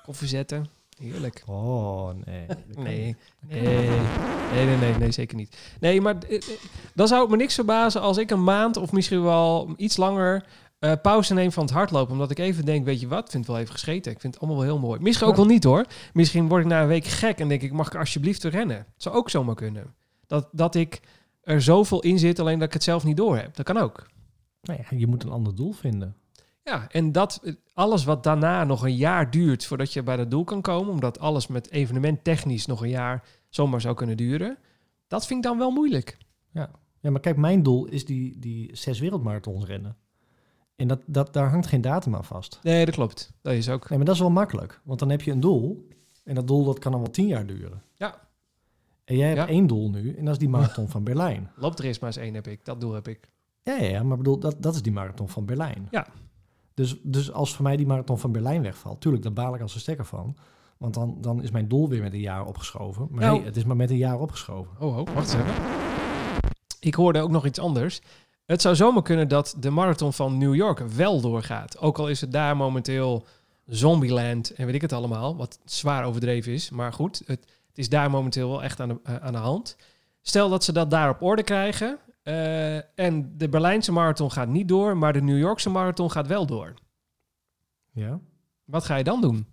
Koffie zetten. Heerlijk. Oh, nee. Dat Nee, nee, nee, nee, nee, nee, zeker niet. Nee, maar eh, eh, dan zou het me niks verbazen als ik een maand of misschien wel iets langer eh, pauze neem van het hardlopen. Omdat ik even denk, weet je wat, ik vind het wel even gescheten. Ik vind het allemaal wel heel mooi. Misschien ook wel niet hoor. Misschien word ik na een week gek en denk ik, mag ik alsjeblieft te rennen? Het zou ook zomaar kunnen. Dat, dat ik er zoveel in zit, alleen dat ik het zelf niet door heb. Dat kan ook. Nou ja, je moet een ander doel vinden. Ja, en dat alles wat daarna nog een jaar duurt voordat je bij dat doel kan komen, omdat alles met evenement technisch nog een jaar zomaar zou kunnen duren, dat vind ik dan wel moeilijk. Ja, maar kijk, mijn doel is die, die zes wereldmarathons rennen. En dat, dat, daar hangt geen datum aan vast. Nee, dat klopt. Dat is ook. Nee, maar dat is wel makkelijk. Want dan heb je een doel. En dat doel dat kan dan wel tien jaar duren. Ja. En jij hebt Ja. één doel nu. En dat is die marathon van Berlijn. Loopt er eens maar eens één heb ik. Dat doel heb ik. Ja, ja, ja maar bedoel, dat, dat is die marathon van Berlijn. Ja. Dus, dus als voor mij die marathon van Berlijn wegvalt, tuurlijk, daar baal ik als een stekker van. Want dan, dan is mijn doel weer met een jaar opgeschoven. Maar Nou. nee, het is maar met een jaar opgeschoven. Oh, oh, wacht eens even. Ik hoorde ook nog iets anders. Het zou zomaar kunnen dat de marathon van New York wel doorgaat. Ook al is het daar momenteel Zombieland en weet ik het allemaal, wat zwaar overdreven is. Maar goed, het, het is daar momenteel wel echt aan de, eh, aan de hand. Stel dat ze dat daar op orde krijgen, Eh, en de Berlijnse marathon gaat niet door, maar de New Yorkse marathon gaat wel door. Ja? Wat ga je dan doen?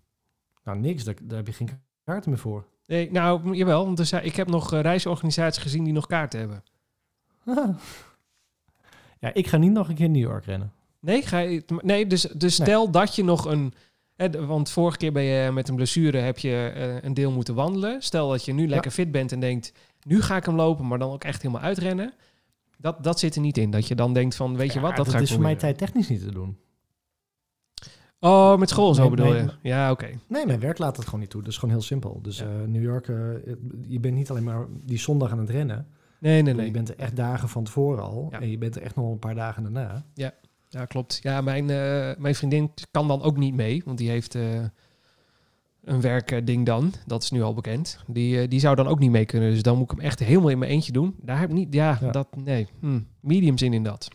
Nou, niks. Daar, daar heb je geen kaarten meer voor. Nee, nou, jawel, want er ik heb nog eh, reisorganisaties gezien die nog kaarten hebben. ja, ik ga niet nog een keer in New York rennen. Nee, ga je, nee dus, dus stel dat je nog een... Hè, want vorige keer ben je met een blessure heb je eh, een deel moeten wandelen. Stel dat je nu lekker fit bent en denkt... nu ga ik hem lopen, maar dan ook echt helemaal uitrennen. Dat, dat zit er niet in. Dat je dan denkt van, weet je Ja, wat, dat, ga ik is voor mij tijd technisch niet te doen. Oh, met school zo Nee, bedoel je? Ja, oké. Nee, mijn werk laat het gewoon niet toe. Dat is gewoon heel simpel. Dus Ja. eh, New York, eh, je bent niet alleen maar die zondag aan het rennen. Nee, nee, Je nee. bent er echt dagen van tevoren al. Ja. En je bent er echt nog een paar dagen daarna. Ja, klopt. Ja, mijn, eh, mijn vriendin kan dan ook niet mee, want die heeft een werkding dan. Dat is nu al bekend. Die, eh, die zou dan ook niet mee kunnen. Dus dan moet ik hem echt helemaal in mijn eentje doen. Daar heb ik niet, ja, Ja. dat, nee. Hm, medium zin in dat.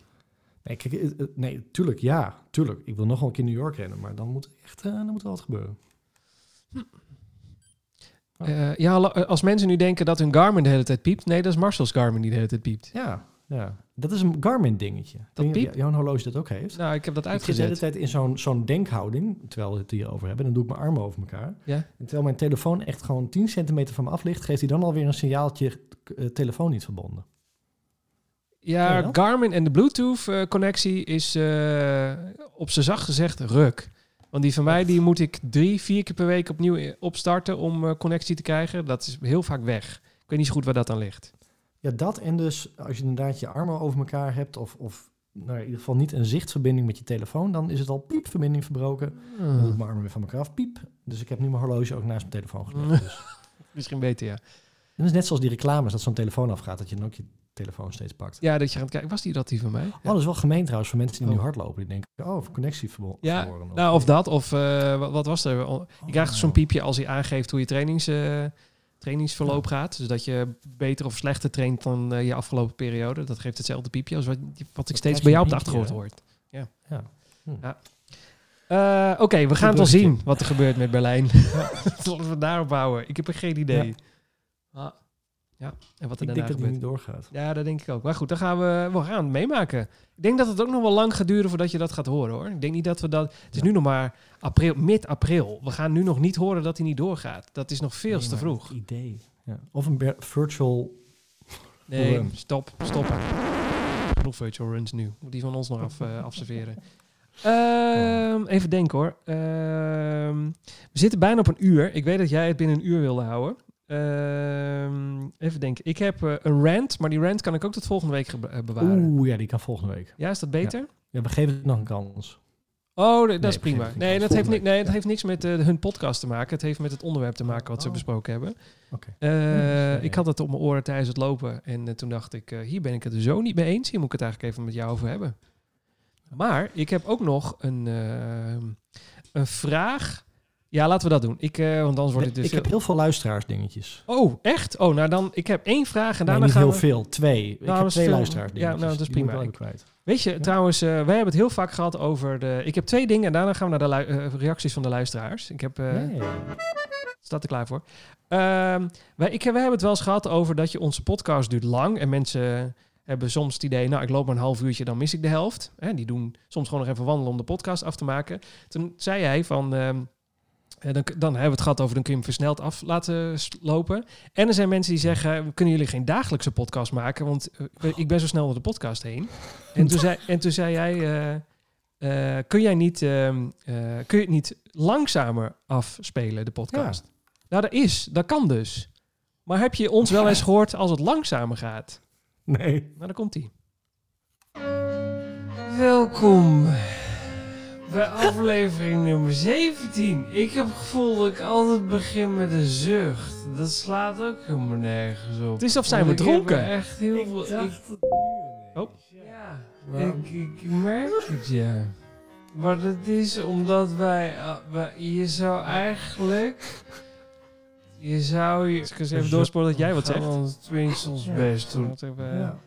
Nee, kijk, eh, eh, nee, tuurlijk, ja, tuurlijk. Ik wil nog een keer New York rennen, maar dan moet echt, dan moet wel wat gebeuren. Eh, ja, als mensen nu denken dat hun Garmin de hele tijd piept. Nee, dat is Marcel's Garmin die de hele tijd piept. Ja, ja. Dat is een Garmin dingetje. Dat piep? Jouw horloge dat ook heeft. Nou, ik heb dat Ik zit de hele uitgezet. tijd in zo'n zo'n denkhouding, terwijl we het hierover hebben. Dan doe ik mijn armen over elkaar. Ja. En terwijl mijn telefoon echt gewoon 10 centimeter van me af ligt, geeft hij dan alweer een signaaltje, eh, telefoon niet verbonden. Ja? Garmin en de Bluetooth-connectie is eh, op zijn zacht gezegd ruk. Want die van mij, die moet ik drie, vier keer per week opnieuw opstarten om eh, connectie te krijgen. Dat is heel vaak weg. Ik weet niet zo goed waar dat aan ligt. Ja, dat en dus als je inderdaad je armen over elkaar hebt of, of nou, in ieder geval niet een zichtverbinding met je telefoon, dan is het al piep, verbinding verbroken. Dan doe ik mijn armen weer van elkaar af, piep. Dus ik heb nu mijn horloge ook naast mijn telefoon gelegd. Dus. Misschien beter, ja. En dat is net zoals die reclames, dat zo'n telefoon afgaat, dat je dan ook je telefoon steeds pakt. Ja, dat je gaat kijken. Was die dat die van mij? Oh, dat is wel gemeen trouwens voor mensen die nu Oh. hardlopen. Die denken, oh, connectie verbo- Ja, verloren. Nou, of dat. Of eh, wat, wat was er? Je krijgt zo'n Oh. piepje als hij aangeeft hoe je trainings, eh, trainingsverloop gaat. Dus dat je beter of slechter traint dan eh, je afgelopen periode. Dat geeft hetzelfde piepje als wat, wat ik steeds bij jou op de achtergrond hoort. Ja. Ja. Hm. Ja. Eh, Oké, we gaan het wel zien wat er gebeurt met Berlijn. Laten we daarop bouwen. Ik heb er geen idee. Ja. Ah, ja, en wat er Ik daarna denk dat doorgaat. Ja, dat denk ik ook. Maar goed, dan gaan we, we gaan het meemaken. Ik denk dat het ook nog wel lang gaat duren voordat je dat gaat horen hoor. Ik denk niet dat we dat. Het is Ja. nu nog maar april, mid-april. We gaan nu nog niet horen dat hij niet doorgaat. Dat is nog veel Nee, te vroeg. idee. Ja. Of een virtual... Nee, run. stop, stoppen. Genoeg virtual runs nu. Moet die van ons nog af, eh, afserveren. Ehm, even denken hoor. Ehm, we zitten bijna op een uur. Ik weet dat jij het binnen een uur wilde houden. Ehm, even denken. Ik heb eh, een rant, maar die rant kan ik ook tot volgende week eh, bewaren. Oeh, ja, die kan volgende week. Ja, is dat beter? Ja, we geven het nog een kans. Oh, dat Nee, is prima. Nee, dat heeft, nee, dat ja. heeft niks met eh, hun podcast te maken. Het heeft met het onderwerp te maken wat ze Oh. besproken hebben. Oké. Ja. Ik had het op mijn oren tijdens het lopen. En toen dacht ik, hier ben ik het er zo niet mee eens. Hier moet ik het eigenlijk even met jou over hebben. Maar ik heb ook nog een, een vraag. Ja, laten we dat doen. Ik, eh, want anders wordt het dus ik heb veel- heel veel luisteraars dingetjes. Oh, echt? Oh, nou dan, ik heb één vraag en Nee, daarna niet gaan heel we... veel. Twee. ik dat heb twee veel- luisteraars ja, nou, dat is Die moet ik prima. kwijt. Weet je, trouwens, eh, wij hebben het heel vaak gehad over de... Ik heb twee dingen en daarna gaan we naar de eh, reacties van de luisteraars. Ik heb... eh, Nee. Staat er klaar voor. Ehm, wij, ik, wij hebben het wel eens gehad over dat je onze podcast duurt lang. En mensen hebben soms het idee, nou, ik loop maar een half uurtje, dan mis ik de helft. Hè, die doen soms gewoon nog even wandelen om de podcast af te maken. Toen zei hij van, ehm, eh, dan, dan hebben we het gehad over, dan kun je hem versneld af laten lopen. En er zijn mensen die zeggen, kunnen jullie geen dagelijkse podcast maken? Want eh, ik ben zo snel door de podcast heen. En toen zei, en toen zei jij... eh, eh, kun jij niet, ehm, eh, kun je het niet langzamer afspelen, de podcast? Nou, dat is, dat kan dus. Maar heb je ons wel eens gehoord als het langzamer gaat? Nee. Nou, daar komt ie. Welkom bij aflevering nummer 17. Ik heb het gevoel dat ik altijd begin met een zucht. Dat slaat ook helemaal nergens op. Het is of zijn we ik dronken? er echt heel veel... Ik, Oh. ja, Waarom? ik, ik merk het, ja. Maar dat is omdat wij... ah, wij- je zou eigenlijk... Je zou je... Ik eens even doorsporen dat jij wat zegt. Tenminste ons best doen. Eh, Ja.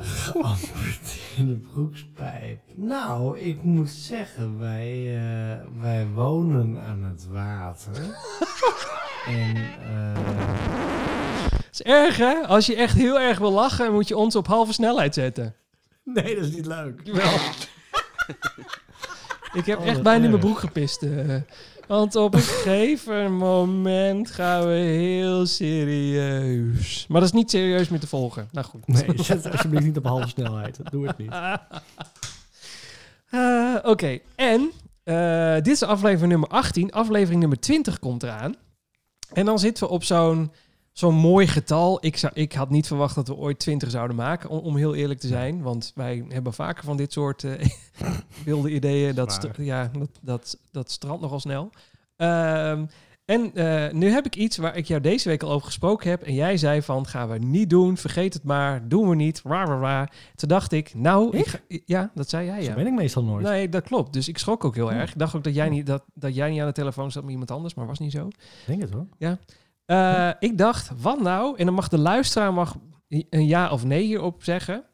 Geantwoord in de broekspijp. Nou, ik moet zeggen, wij, eh, wij wonen aan het water. en eh, is erg, hè? Als je echt heel erg wil lachen, moet je ons op halve snelheid zetten. Nee, dat is niet leuk. Wel. Ik heb Oh, echt bijna in mijn broek gepist. eh. Want op een gegeven moment gaan we heel serieus. Maar dat is niet serieus meer te volgen. Nou goed. Nee, zet alsjeblieft niet op halve snelheid. Doe het niet. Eh, Oké, en eh, dit is aflevering nummer 18. Aflevering nummer 20 komt eraan. En dan zitten we op zo'n zo'n mooi getal. Ik, zou, ik had niet verwacht dat we ooit 20 zouden maken, om, om heel eerlijk te zijn. Want wij hebben vaker van dit soort eh, wilde ideeën. Dat, Waar. ja, dat, dat, dat strandt nogal snel. Ehm, en eh, nu heb ik iets waar ik jou deze week al over gesproken heb. En jij zei van, gaan we niet doen, vergeet het maar, doen we niet, ra, ra, ra. Toen dacht ik, nou, ik Ik? ga- ja, dat zei jij, Dat ja. ben ik meestal nooit. Nee, dat klopt. Dus ik schrok ook heel Ja. erg. Ik dacht ook dat jij, niet, dat, dat jij niet aan de telefoon zat met iemand anders, maar was niet zo. Ik denk het hoor. Eh, ik dacht, wat nou? En dan mag de luisteraar mag een ja of nee hierop zeggen.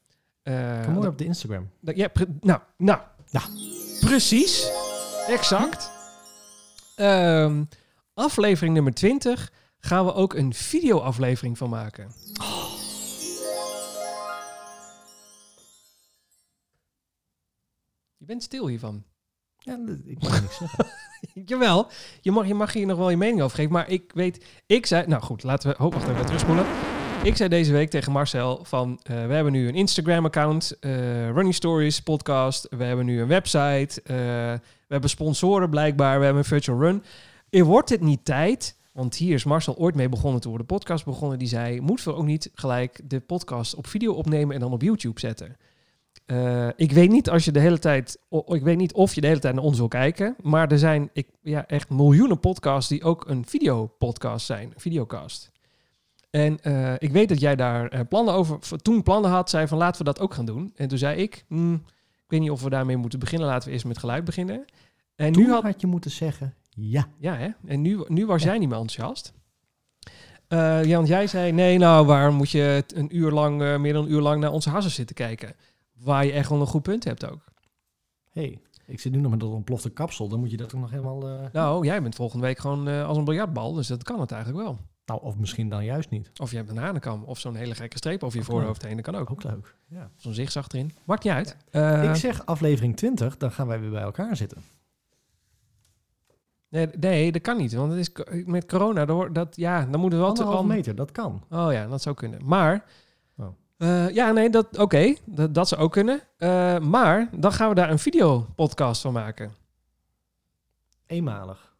Eh, Kom maar op de Instagram. dat- ja, nou, nou. Ja. Precies. Exact. Ehm, aflevering nummer 20 gaan we ook een videoaflevering van maken. Je bent stil hiervan. Ja, ik mag niks zeggen. Jawel, je mag, je mag hier nog wel je mening over geven. Maar ik weet, ik zei... Nou goed, laten we... Oh, wacht even, terugspoelen. Ik zei deze week tegen Marcel van... eh, we hebben nu een Instagram-account, eh, Running Stories podcast. We hebben nu een website. eh, we hebben sponsoren blijkbaar. We hebben een virtual run. Wordt het niet tijd... Want hier is Marcel ooit mee begonnen we de podcast begonnen. Die zei, moeten we ook niet gelijk de podcast op video opnemen en dan op YouTube zetten? Eh, ik weet niet als je de hele tijd, ik weet niet of je de hele tijd naar ons wil kijken, maar er zijn ik, ja, echt miljoenen podcasts die ook een videopodcast zijn, een videocast. En eh, ik weet dat jij daar eh, plannen over, toen plannen had, zei van laten we dat ook gaan doen. En toen zei ik, hmm, ik weet niet of we daarmee moeten beginnen, laten we eerst met geluid beginnen. En Toen nu had, had je moeten zeggen ja. ja, hè? En nu, nu was Ja. jij niet meer enthousiast. Eh, ja, want jij zei, nee, nou, waarom moet je een uur lang, meer dan een uur lang naar onze hassen zitten kijken? Waar je echt wel een goed punt hebt ook. hey, ik zit nu nog met dat ontplofte kapsel. Dan moet je dat toch nog helemaal... eh, Nou, jij bent volgende week gewoon eh, als een biljartbal, dus dat kan het eigenlijk wel. Nou, of misschien dan juist niet. Of je hebt een hanenkam, of zo'n hele gekke streep over je voorhoofd heen, dat kan ook. Ook leuk. Ja. Zo'n zigzag erin. Maakt niet uit. Eh, ik zeg aflevering 20, dan gaan wij weer bij elkaar zitten. nee, nee, dat kan niet, want het is met corona, dat, ja, dan moeten we wel... Anderhalf an- meter, dat kan. Oh ja, dat zou kunnen. Maar, Eh, ja, nee, dat, oké, dat, dat zou ook kunnen. Eh, maar dan gaan we daar een videopodcast van maken. Eenmalig.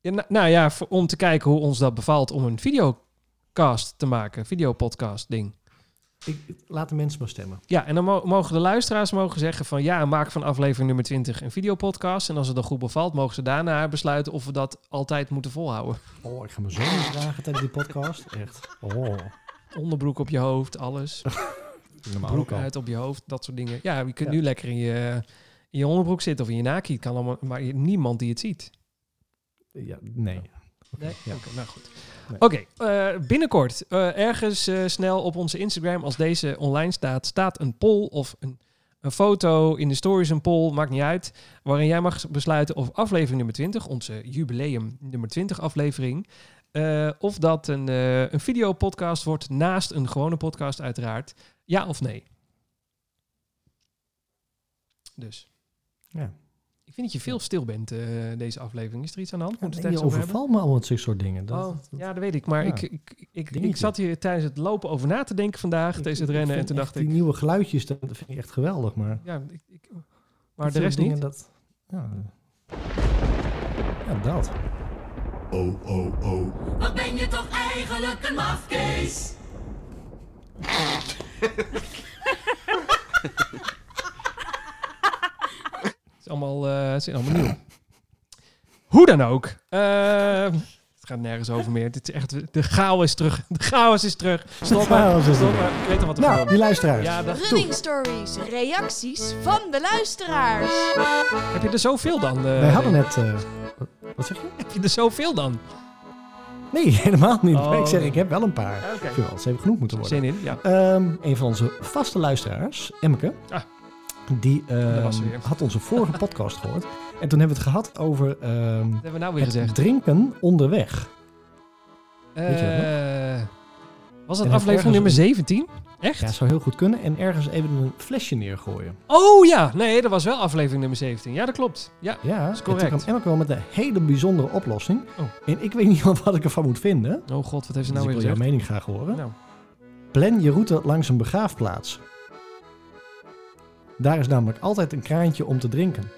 Ja, nou, nou ja, voor- om te kijken hoe ons dat bevalt om een videocast te maken, videopodcast ding. Ik, laat de mensen maar stemmen. Ja, en dan mo- mogen de luisteraars mogen zeggen van ja, maak van aflevering nummer 20 een videopodcast. En als het dan goed bevalt, mogen ze daarna besluiten of we dat altijd moeten volhouden. Oh, ik ga me zo niet dragen tijdens die podcast. Echt. Oh, Onderbroek op je hoofd, alles. normaal Broek uit op je hoofd, dat soort dingen. Ja, je kunt Ja. nu lekker in je, in je onderbroek zitten of in je naki. Het kan allemaal, maar je- niemand die het ziet. Ja, nee. Nee? Ja. Oké, nou goed. Nee. Oké, eh, binnenkort, eh, ergens eh, snel op onze Instagram, als deze online staat, staat een poll of een, een foto in de stories, een poll, maakt niet uit, waarin jij mag besluiten of aflevering nummer 20, onze jubileum nummer 20 aflevering, eh, of dat een, eh een videopodcast wordt naast een gewone podcast uiteraard, ja of nee. Dus. Ja. Ik vind dat je veel stil bent eh, deze aflevering. Is er iets aan de hand? Het je overvalt me allemaal met zulke soort dingen. Dat, oh, dat- ja, dat weet ik. Maar ja. ik, ik, ik, ik, zat hier tijdens het lopen over na te denken vandaag, ik- tijdens ik het rennen. En toen dacht ik, Die nieuwe geluidjes, dat vind ik echt geweldig. Maar, ja, ik, ik- maar de rest dingen niet. Dat, ja, ja, dat. Oh, oh, oh. Wat ben je toch eigenlijk een mafkees? Het is allemaal, eh, het is allemaal nieuw. Hoe dan ook. eh, het gaat nergens over meer. Dit is echt, de chaos is terug. De chaos is terug. Stop maar. chaos is Stop terug. maar. Ik weet al wat er Nou, komt. die luisteraars. Ja, dat, Running stories, reacties van de luisteraars. heb je er zoveel dan? eh, Wij hadden net... eh, wat zeg je? Heb je er zoveel dan? Nee, helemaal niet. Oh. Ik zeg, ik heb wel een paar. Oké. Ik vind wel, ze hebben genoeg moeten worden. Zin in, ja. Ehm, een van onze vaste luisteraars, Emmeke, Ah. die ehm, had onze vorige podcast gehoord. En toen hebben we het gehad over ehm, Dat hebben we nou weer het gezegd. drinken onderweg. Weet je dat nog? Eh, Was dat En aflevering nummer 17? Echt? Ja, zou heel goed kunnen. En ergens even een flesje neergooien. Oh ja, nee, dat was wel aflevering nummer 17. Ja, dat klopt. Ja, Ja, is en correct. toen kwam Emma wel met een hele bijzondere oplossing. Oh. En ik weet niet wat ik ervan moet vinden. oh god, wat heeft ze Dus nou ik weer wil jouw gezegd? mening graag horen. Nou, Plan je route langs een begraafplaats. Daar is namelijk altijd een kraantje om te drinken.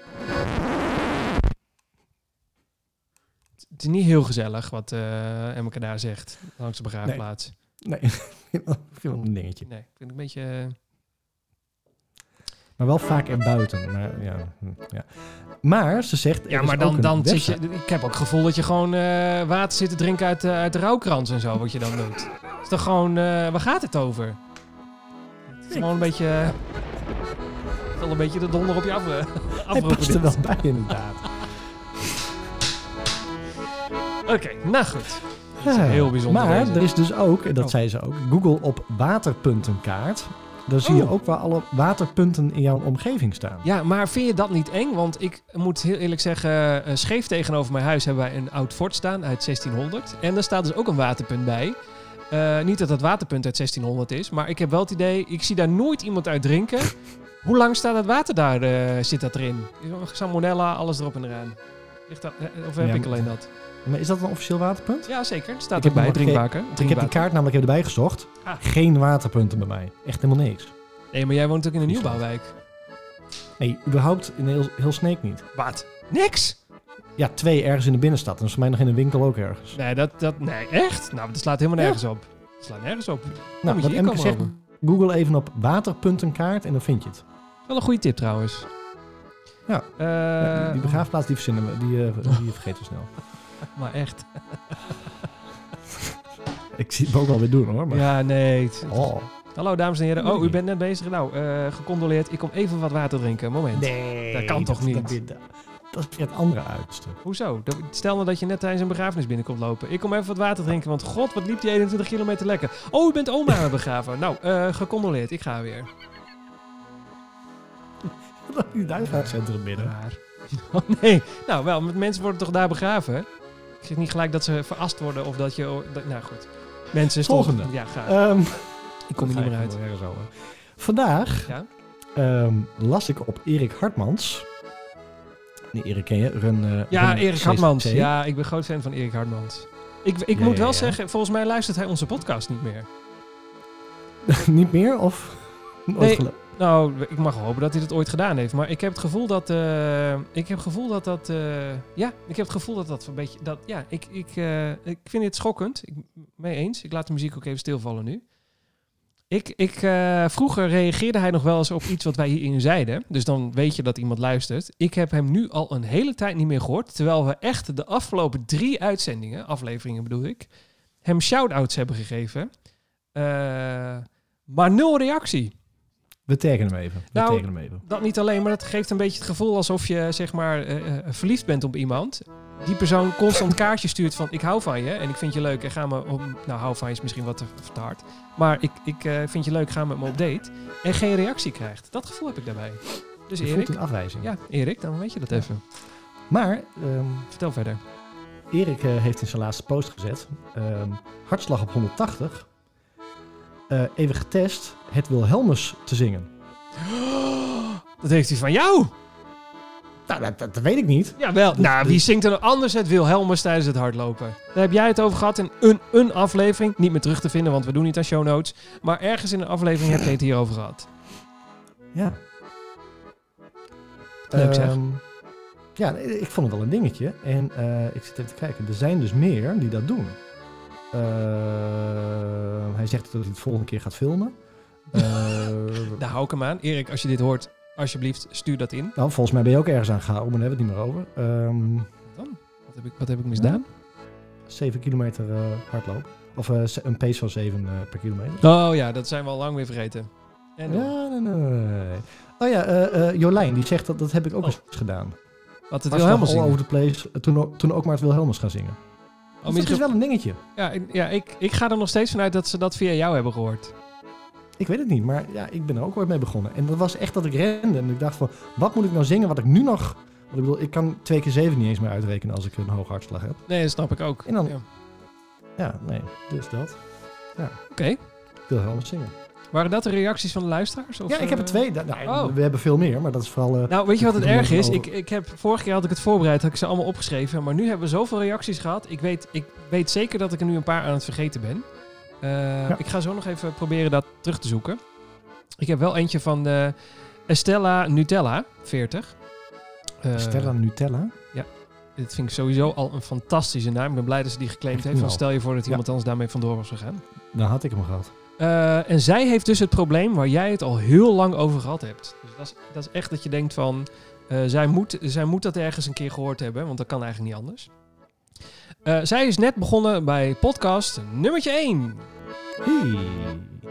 het is niet heel gezellig wat eh Emmeke daar zegt, langs de begraafplaats. Nee, ik vind wel een dingetje. Nee, ik vind het een beetje... eh, Maar wel vaak erbuiten. Maar, ja, hm, ja. maar ze zegt... Ja, is maar dan, dan zit je... Ik heb ook het gevoel dat je gewoon eh, water zit te drinken uit, de uit de rouwkrans en zo, wat je dan doet. Het is toch gewoon... eh, waar gaat het over? Het is gewoon een beetje... eh, wel een beetje de donder op je af, eh, Hij afroepen. past er wel bij inderdaad. Oké, nou goed. Dat is Ja. heel bijzonder. Maar deze. er is dus ook, en dat Oh. zei ze ook, Google op waterpuntenkaart. Daar zie je Oh. ook waar alle waterpunten in jouw omgeving staan. Ja, maar vind je dat niet eng? Want ik moet heel eerlijk zeggen, eh, scheef tegenover mijn huis hebben wij een oud fort staan uit 1600. En daar staat dus ook een waterpunt bij. Eh, niet dat dat waterpunt uit 1600 is, maar ik heb wel het idee, ik zie daar nooit iemand uit drinken. Hoe lang staat het water daar, eh, zit dat erin? Salmonella, alles erop en eraan. Ligt dat, of heb Ja, ik alleen dat? Maar is dat een officieel waterpunt? Ja, zeker. Het staat Ik erbij, drinkwater. Ik heb die kaart namelijk even erbij gezocht. Ah. Geen waterpunten bij mij. Echt helemaal niks. Nee, maar jij woont ook in een nieuwbouwwijk. Nee, überhaupt in heel, heel Sneek niet. Wat? Niks? Ja, twee ergens in de binnenstad. En dat is voor mij nog in een winkel ook ergens. Nee, dat, dat, nee, echt? Nou, dat slaat helemaal Ja. nergens op. Dat slaat nergens op. Nou, wat Emke zegt, over. google even op waterpuntenkaart en dan vind je het. Wel een goede tip trouwens. Ja. Eh, Ja, die begraafplaats die verzinnen we, die, eh, die vergeten we snel. Maar echt. Ik zie het ook wel weer doen hoor. Maar... Ja, nee. het- Oh. Hallo dames en heren. Oh, u bent net bezig. Nou, eh, gecondoleerd. Ik kom even wat water drinken. Moment. Nee, Dat kan toch niet? Dat, dat is weer het andere uiterste. Hoezo? Dat- Stel nou dat je net tijdens een begrafenis binnenkomt lopen. Ik kom even wat water drinken, want god, wat liep die 21 kilometer lekker. Oh, u bent oma aan het begraven. Nou, eh, gecondoleerd. Ik ga weer. Die uitgaanscentrum binnen. Raar. Oh nee. Nou, wel, met mensen worden toch daar begraven? Ik zeg niet gelijk dat ze verast worden of dat je... dat- nou goed. Mensen is toch- Volgende. Ja, ga. Ehm, ik kom er niet meer uit. Vandaag Ja? ehm, las ik op Erik Hartmans. Nee, Erik ken je. Run, eh, Ja, Run Erik Hartmans. CCC. Ja, ik ben groot fan van Erik Hartmans. Ik, ik Ja, moet ja, wel ja. zeggen, volgens mij luistert hij onze podcast niet meer. Niet meer of? nooit Nee. Nou, ik mag hopen dat hij dat ooit gedaan heeft. Maar ik heb het gevoel dat... eh, ik heb het gevoel dat dat... eh, ja, ik heb het gevoel dat dat een beetje... Dat, ja, ik, ik, eh, ik vind dit schokkend. Ik mee eens. Ik laat de muziek ook even stilvallen nu. Ik, ik, vroeger reageerde hij nog wel eens op iets wat wij hierin zeiden. Dus dan weet je dat iemand luistert. Ik heb hem nu al een hele tijd niet meer gehoord. Terwijl we echt de afgelopen drie uitzendingen, afleveringen bedoel ik, hem shout-outs hebben gegeven. Maar nul reactie. We taggen hem even. We Nou, hem even. Dat niet alleen, maar dat geeft een beetje het gevoel alsof je zeg maar eh, eh, verliefd bent op iemand. Die persoon constant kaartjes stuurt van ik hou van je en ik vind je leuk en ga me op... Nou, hou van je is misschien wat te, te hard. Maar ik, ik eh, vind je leuk, ga met me op date. En geen reactie krijgt. Dat gevoel heb ik daarbij. Dus Je voelt Erik, een afwijzing. ja, Erik, dan weet je dat even. Maar ehm, Vertel verder. Erik heeft in zijn laatste post gezet. ehm, hartslag op 180. Eh, even getest. Het Wilhelmus te zingen. Dat heeft hij van jou. Nou, dat, dat, dat weet ik niet. Jawel. Nou, wie zingt er nou anders het Wilhelmus tijdens het hardlopen? Daar heb jij het over gehad in een, een aflevering. Niet meer terug te vinden, want we doen niet aan show notes. Maar ergens in een aflevering heb je het hierover gehad. Ja. Leuk zeg. Ehm, ja, ik vond het wel een dingetje. En eh, ik zit even te kijken. Er zijn dus meer die dat doen. Eh, hij zegt dat hij het volgende keer gaat filmen. Eh, Daar hou ik hem aan. Erik, als je dit hoort, alsjeblieft, stuur dat in. nou, volgens mij ben je ook ergens aan gehouden, maar daar hebben we het niet meer over. Ehm Dan? Wat heb ik, wat heb ik misdaan? 7 kilometer eh, hardloop. Of een pace van 7 per kilometer. Oh ja, dat zijn we al lang weer vergeten. En? Ja, nee, nee. Oh ja, Jolijn, die zegt dat dat heb ik ook Oh. eens gedaan. Wat het Wilhelmus over place. Toen, ook- toen ook maar het Wilhelmus gaan zingen. Dat misschien- is wel een dingetje. Ja, ik- ja ik, ik ga er nog steeds vanuit dat ze dat via jou hebben gehoord. Ik weet het niet, maar ja, ik ben er ook ooit mee begonnen. En dat was echt dat ik rende en ik dacht van, wat moet ik nou zingen wat ik nu nog... Want ik bedoel, ik kan twee keer zeven niet eens meer uitrekenen als ik een hoge hartslag heb. Nee, dat snap ik ook. En dan- Ja. Ja, nee, dus dat. Oké, wil heel anders zingen. Waren dat de reacties van de luisteraars? Of, ja, ik heb er eh, twee. Nou, Oh. We hebben veel meer, maar dat is vooral... eh, Nou, weet je wat het erg is? Ik, ik heb, vorige keer had ik het voorbereid, had ik ze allemaal opgeschreven. Maar nu hebben we zoveel reacties gehad. Ik weet, ik weet zeker dat ik er nu een paar aan het vergeten ben. Eh, Ik ga zo nog even proberen dat terug te zoeken. Ik heb wel eentje van eh, Estella Nutella, 40. Eh, Stella Nutella. Dit vind ik sowieso al een fantastische naam. Ik ben blij dat ze die geclaimd Echt heeft. Wel. stel je voor dat Ja. iemand anders daarmee vandoor was gegaan. Dan had ik hem gehad. Eh, en zij heeft dus het probleem waar jij het al heel lang over gehad hebt. Dus dat is, dat is echt dat je denkt van... eh, zij, moet, zij moet dat ergens een keer gehoord hebben, want dat kan eigenlijk niet anders. Eh, zij is net begonnen bij podcast nummertje 1. Hey.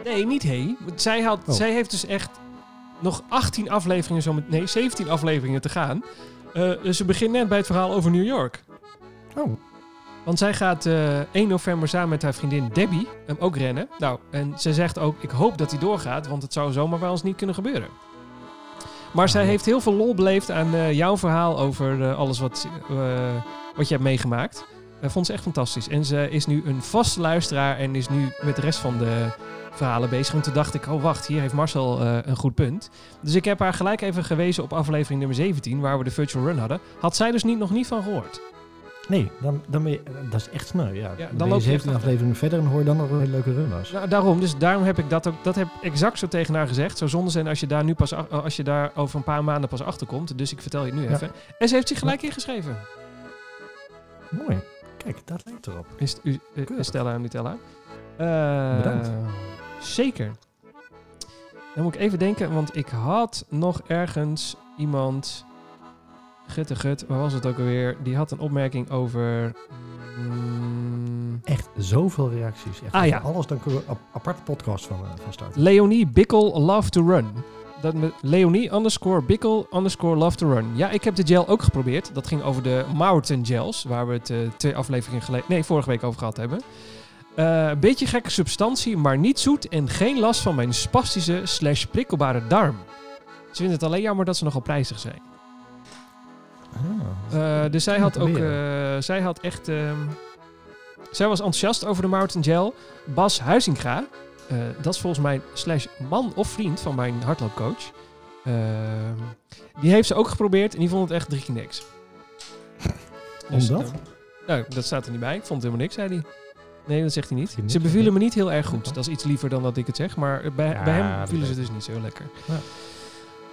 Nee, niet hey. Zij, had, Oh. zij heeft dus echt nog 18 afleveringen, zo met, nee, 17 afleveringen te gaan. Dus ze begint net bij het verhaal over New York. Oh, Want zij gaat eh 1 november samen met haar vriendin Debbie hem ook rennen. Nou, en ze zegt ook, ik hoop dat hij doorgaat, want het zou zomaar wel eens niet kunnen gebeuren. Maar zij heeft heel veel lol beleefd aan eh, jouw verhaal over eh, alles wat, eh, wat je hebt meegemaakt. Dat vond ze echt fantastisch. En ze is nu een vaste luisteraar en is nu met de rest van de verhalen bezig. Want toen dacht ik, oh wacht, hier heeft Marcel eh, een goed punt. Dus ik heb haar gelijk even gewezen op aflevering nummer 17, waar we de virtual run hadden. Had zij dus niet, nog niet van gehoord. Nee, dan, dan ben je, dat is echt sneu. Ja, dan, dan loop je je echt 17 achter. afleveringen verder en hoor je dan nog een hele leuke run was. Nou, daarom, dus daarom heb ik dat ook, dat heb ik exact zo tegen haar gezegd. Zou zonde zijn als je daar nu pas, als je daar over een paar maanden pas achter komt. Dus ik vertel je het nu Ja. even. En ze heeft zich gelijk ingeschreven. Mooi. Kijk, dat lijkt erop. Is u, eh, Keurig. Stella en Nutella. Eh, Bedankt. Zeker. Dan moet ik even denken, want ik had nog ergens iemand. Gutte gut, waar was het ook alweer? Die had een opmerking over. mm, Echt zoveel reacties. Echt Ah, ja. Alles, dan kunnen we een aparte podcast van, eh, van starten. Leonie Bickel Love to Run. Dat met Leonie underscore Bickel underscore Love to Run. Ja, ik heb de gel ook geprobeerd. Dat ging over de Maurten gels, waar we het eh, twee afleveringen geleden, nee, vorige week over gehad hebben. Eh, Een beetje gekke substantie, maar niet zoet en geen last van mijn spastische slash prikkelbare darm. Ze vinden het alleen jammer dat ze nogal prijzig zijn. Ah, Eh, dus zij had ook, eh, zij had echt, ehm, zij was enthousiast over de Mountain Gel. Bas Huizinga, eh, dat is volgens mij slash man of vriend van mijn hardloopcoach. Ehm, die heeft ze ook geprobeerd en die vond het echt drie keer niks. Dus, Omdat? nou, dat staat er niet bij. Ik vond het helemaal niks, zei hij. Nee, dat zegt hij niet. Ze bevielen me niet heel erg goed. Dat is iets liever dan dat ik het zeg. Maar bij, Ja, bij hem vielen ze dus niet zo lekker. Ja.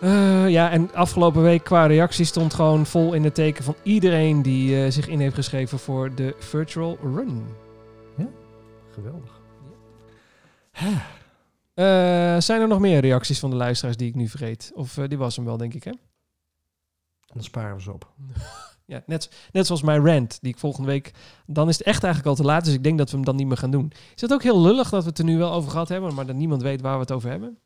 Eh, ja, en afgelopen week qua reactie stond gewoon vol in het teken van iedereen die eh, zich in heeft geschreven voor de virtual run. Geweldig. Eh, zijn er nog meer reacties van de luisteraars die ik nu vergeet? Of die was hem wel, denk ik, hè? Dan sparen we ze op. Ja, net, net zoals mijn rant, die ik volgende week... Dan is het echt eigenlijk al te laat, dus ik denk dat we hem dan niet meer gaan doen. Is het ook heel lullig dat we het er nu wel over gehad hebben, maar dat niemand weet waar we het over hebben?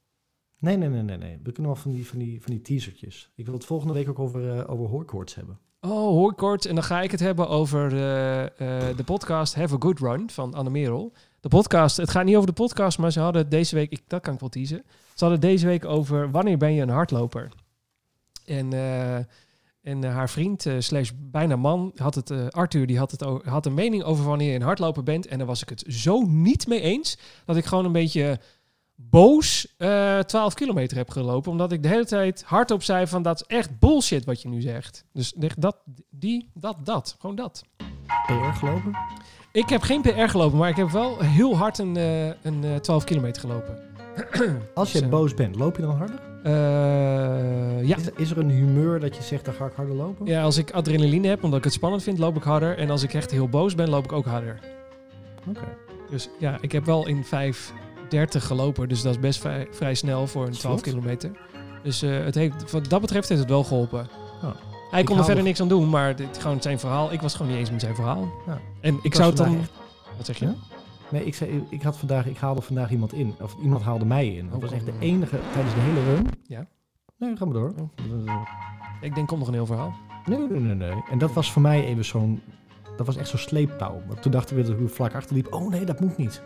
Nee, nee, nee, nee, nee. We kunnen wel van die, van die, van die teasertjes. Ik wil het volgende week ook over, uh, over hooikoorts hebben. Oh, hoor kort. En dan ga ik het hebben over eh, eh, de podcast Have a Good Run van Anne Merel. De podcast, het gaat niet over de podcast, maar ze hadden deze week, ik, dat kan ik wel teasen. Ze hadden deze week over wanneer ben je een hardloper? En, en haar vriend, slash bijna man, had het, Arthur, die had, het had een mening over wanneer je een hardloper bent. En daar was ik het zo niet mee eens, dat ik gewoon een beetje boos eh 12 kilometer heb gelopen. Omdat ik de hele tijd hardop zei van dat is echt bullshit wat je nu zegt. Dus dat, die, dat, dat. Gewoon dat. PR gelopen? Ik heb geen PR gelopen, maar ik heb wel heel hard een, eh, een eh, 12 kilometer gelopen. Als je boos bent, loop je dan harder? Eh, ja. Is, is er een humeur dat je zegt, dan ga ik harder lopen? ja, als ik adrenaline heb, omdat ik het spannend vind, loop ik harder. En als ik echt heel boos ben, loop ik ook harder. Oké. Dus ja, ik heb wel in 5.30 gelopen, dus dat is best vrij, vrij snel voor een 12 Vlot. kilometer. Dus eh, het heeft, wat dat betreft heeft het wel geholpen. Ja. Hij Ik kon er verder er- niks aan doen, maar dit, gewoon zijn verhaal. Ik was gewoon niet eens met zijn verhaal. Ja. En ik, zou het dan... vandaag Wat zeg je? Ja? Nee, ik, zei, ik, had vandaag, ik haalde vandaag iemand in. Of iemand haalde mij in. Dat Oh, was echt de oh. enige tijdens de hele run. Ja. Nee, ga maar door. Ik denk, kom nog een heel verhaal. Nee, nee, nee. En dat was voor mij even zo'n... Dat was echt zo'n sleeptouw. Toen dachten we dat ik vlak achter liep. Oh nee, dat moet niet.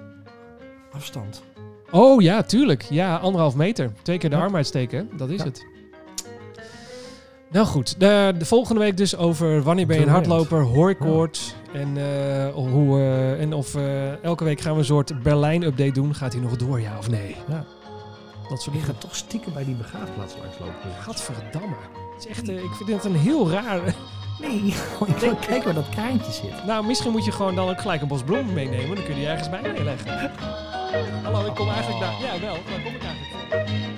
Afstand. Oh ja, tuurlijk. Ja, anderhalf meter. Twee keer de Ja. arm uitsteken. Dat is Ja. het. Nou goed, de, de volgende week dus over wanneer ben je een hardloper, hooikoorts En, eh, hoe, eh, en of eh, elke week gaan we een soort Berlijn-update doen. Gaat hij nog door, ja of nee? Ja. Dat soort Ik dingen. ga toch stiekem bij die begraafplaats langslopen. Gadverdamme. Het is echt, ik vind het een heel raar... Nee, ik wil kijken waar dat kraantje zit. Nou, misschien moet je gewoon dan ook gelijk een bos bloemen meenemen. Dan kun je die ergens bij neerleggen. Hallo, ik kom eigenlijk daar. Ja, wel. Waar kom ik eigenlijk?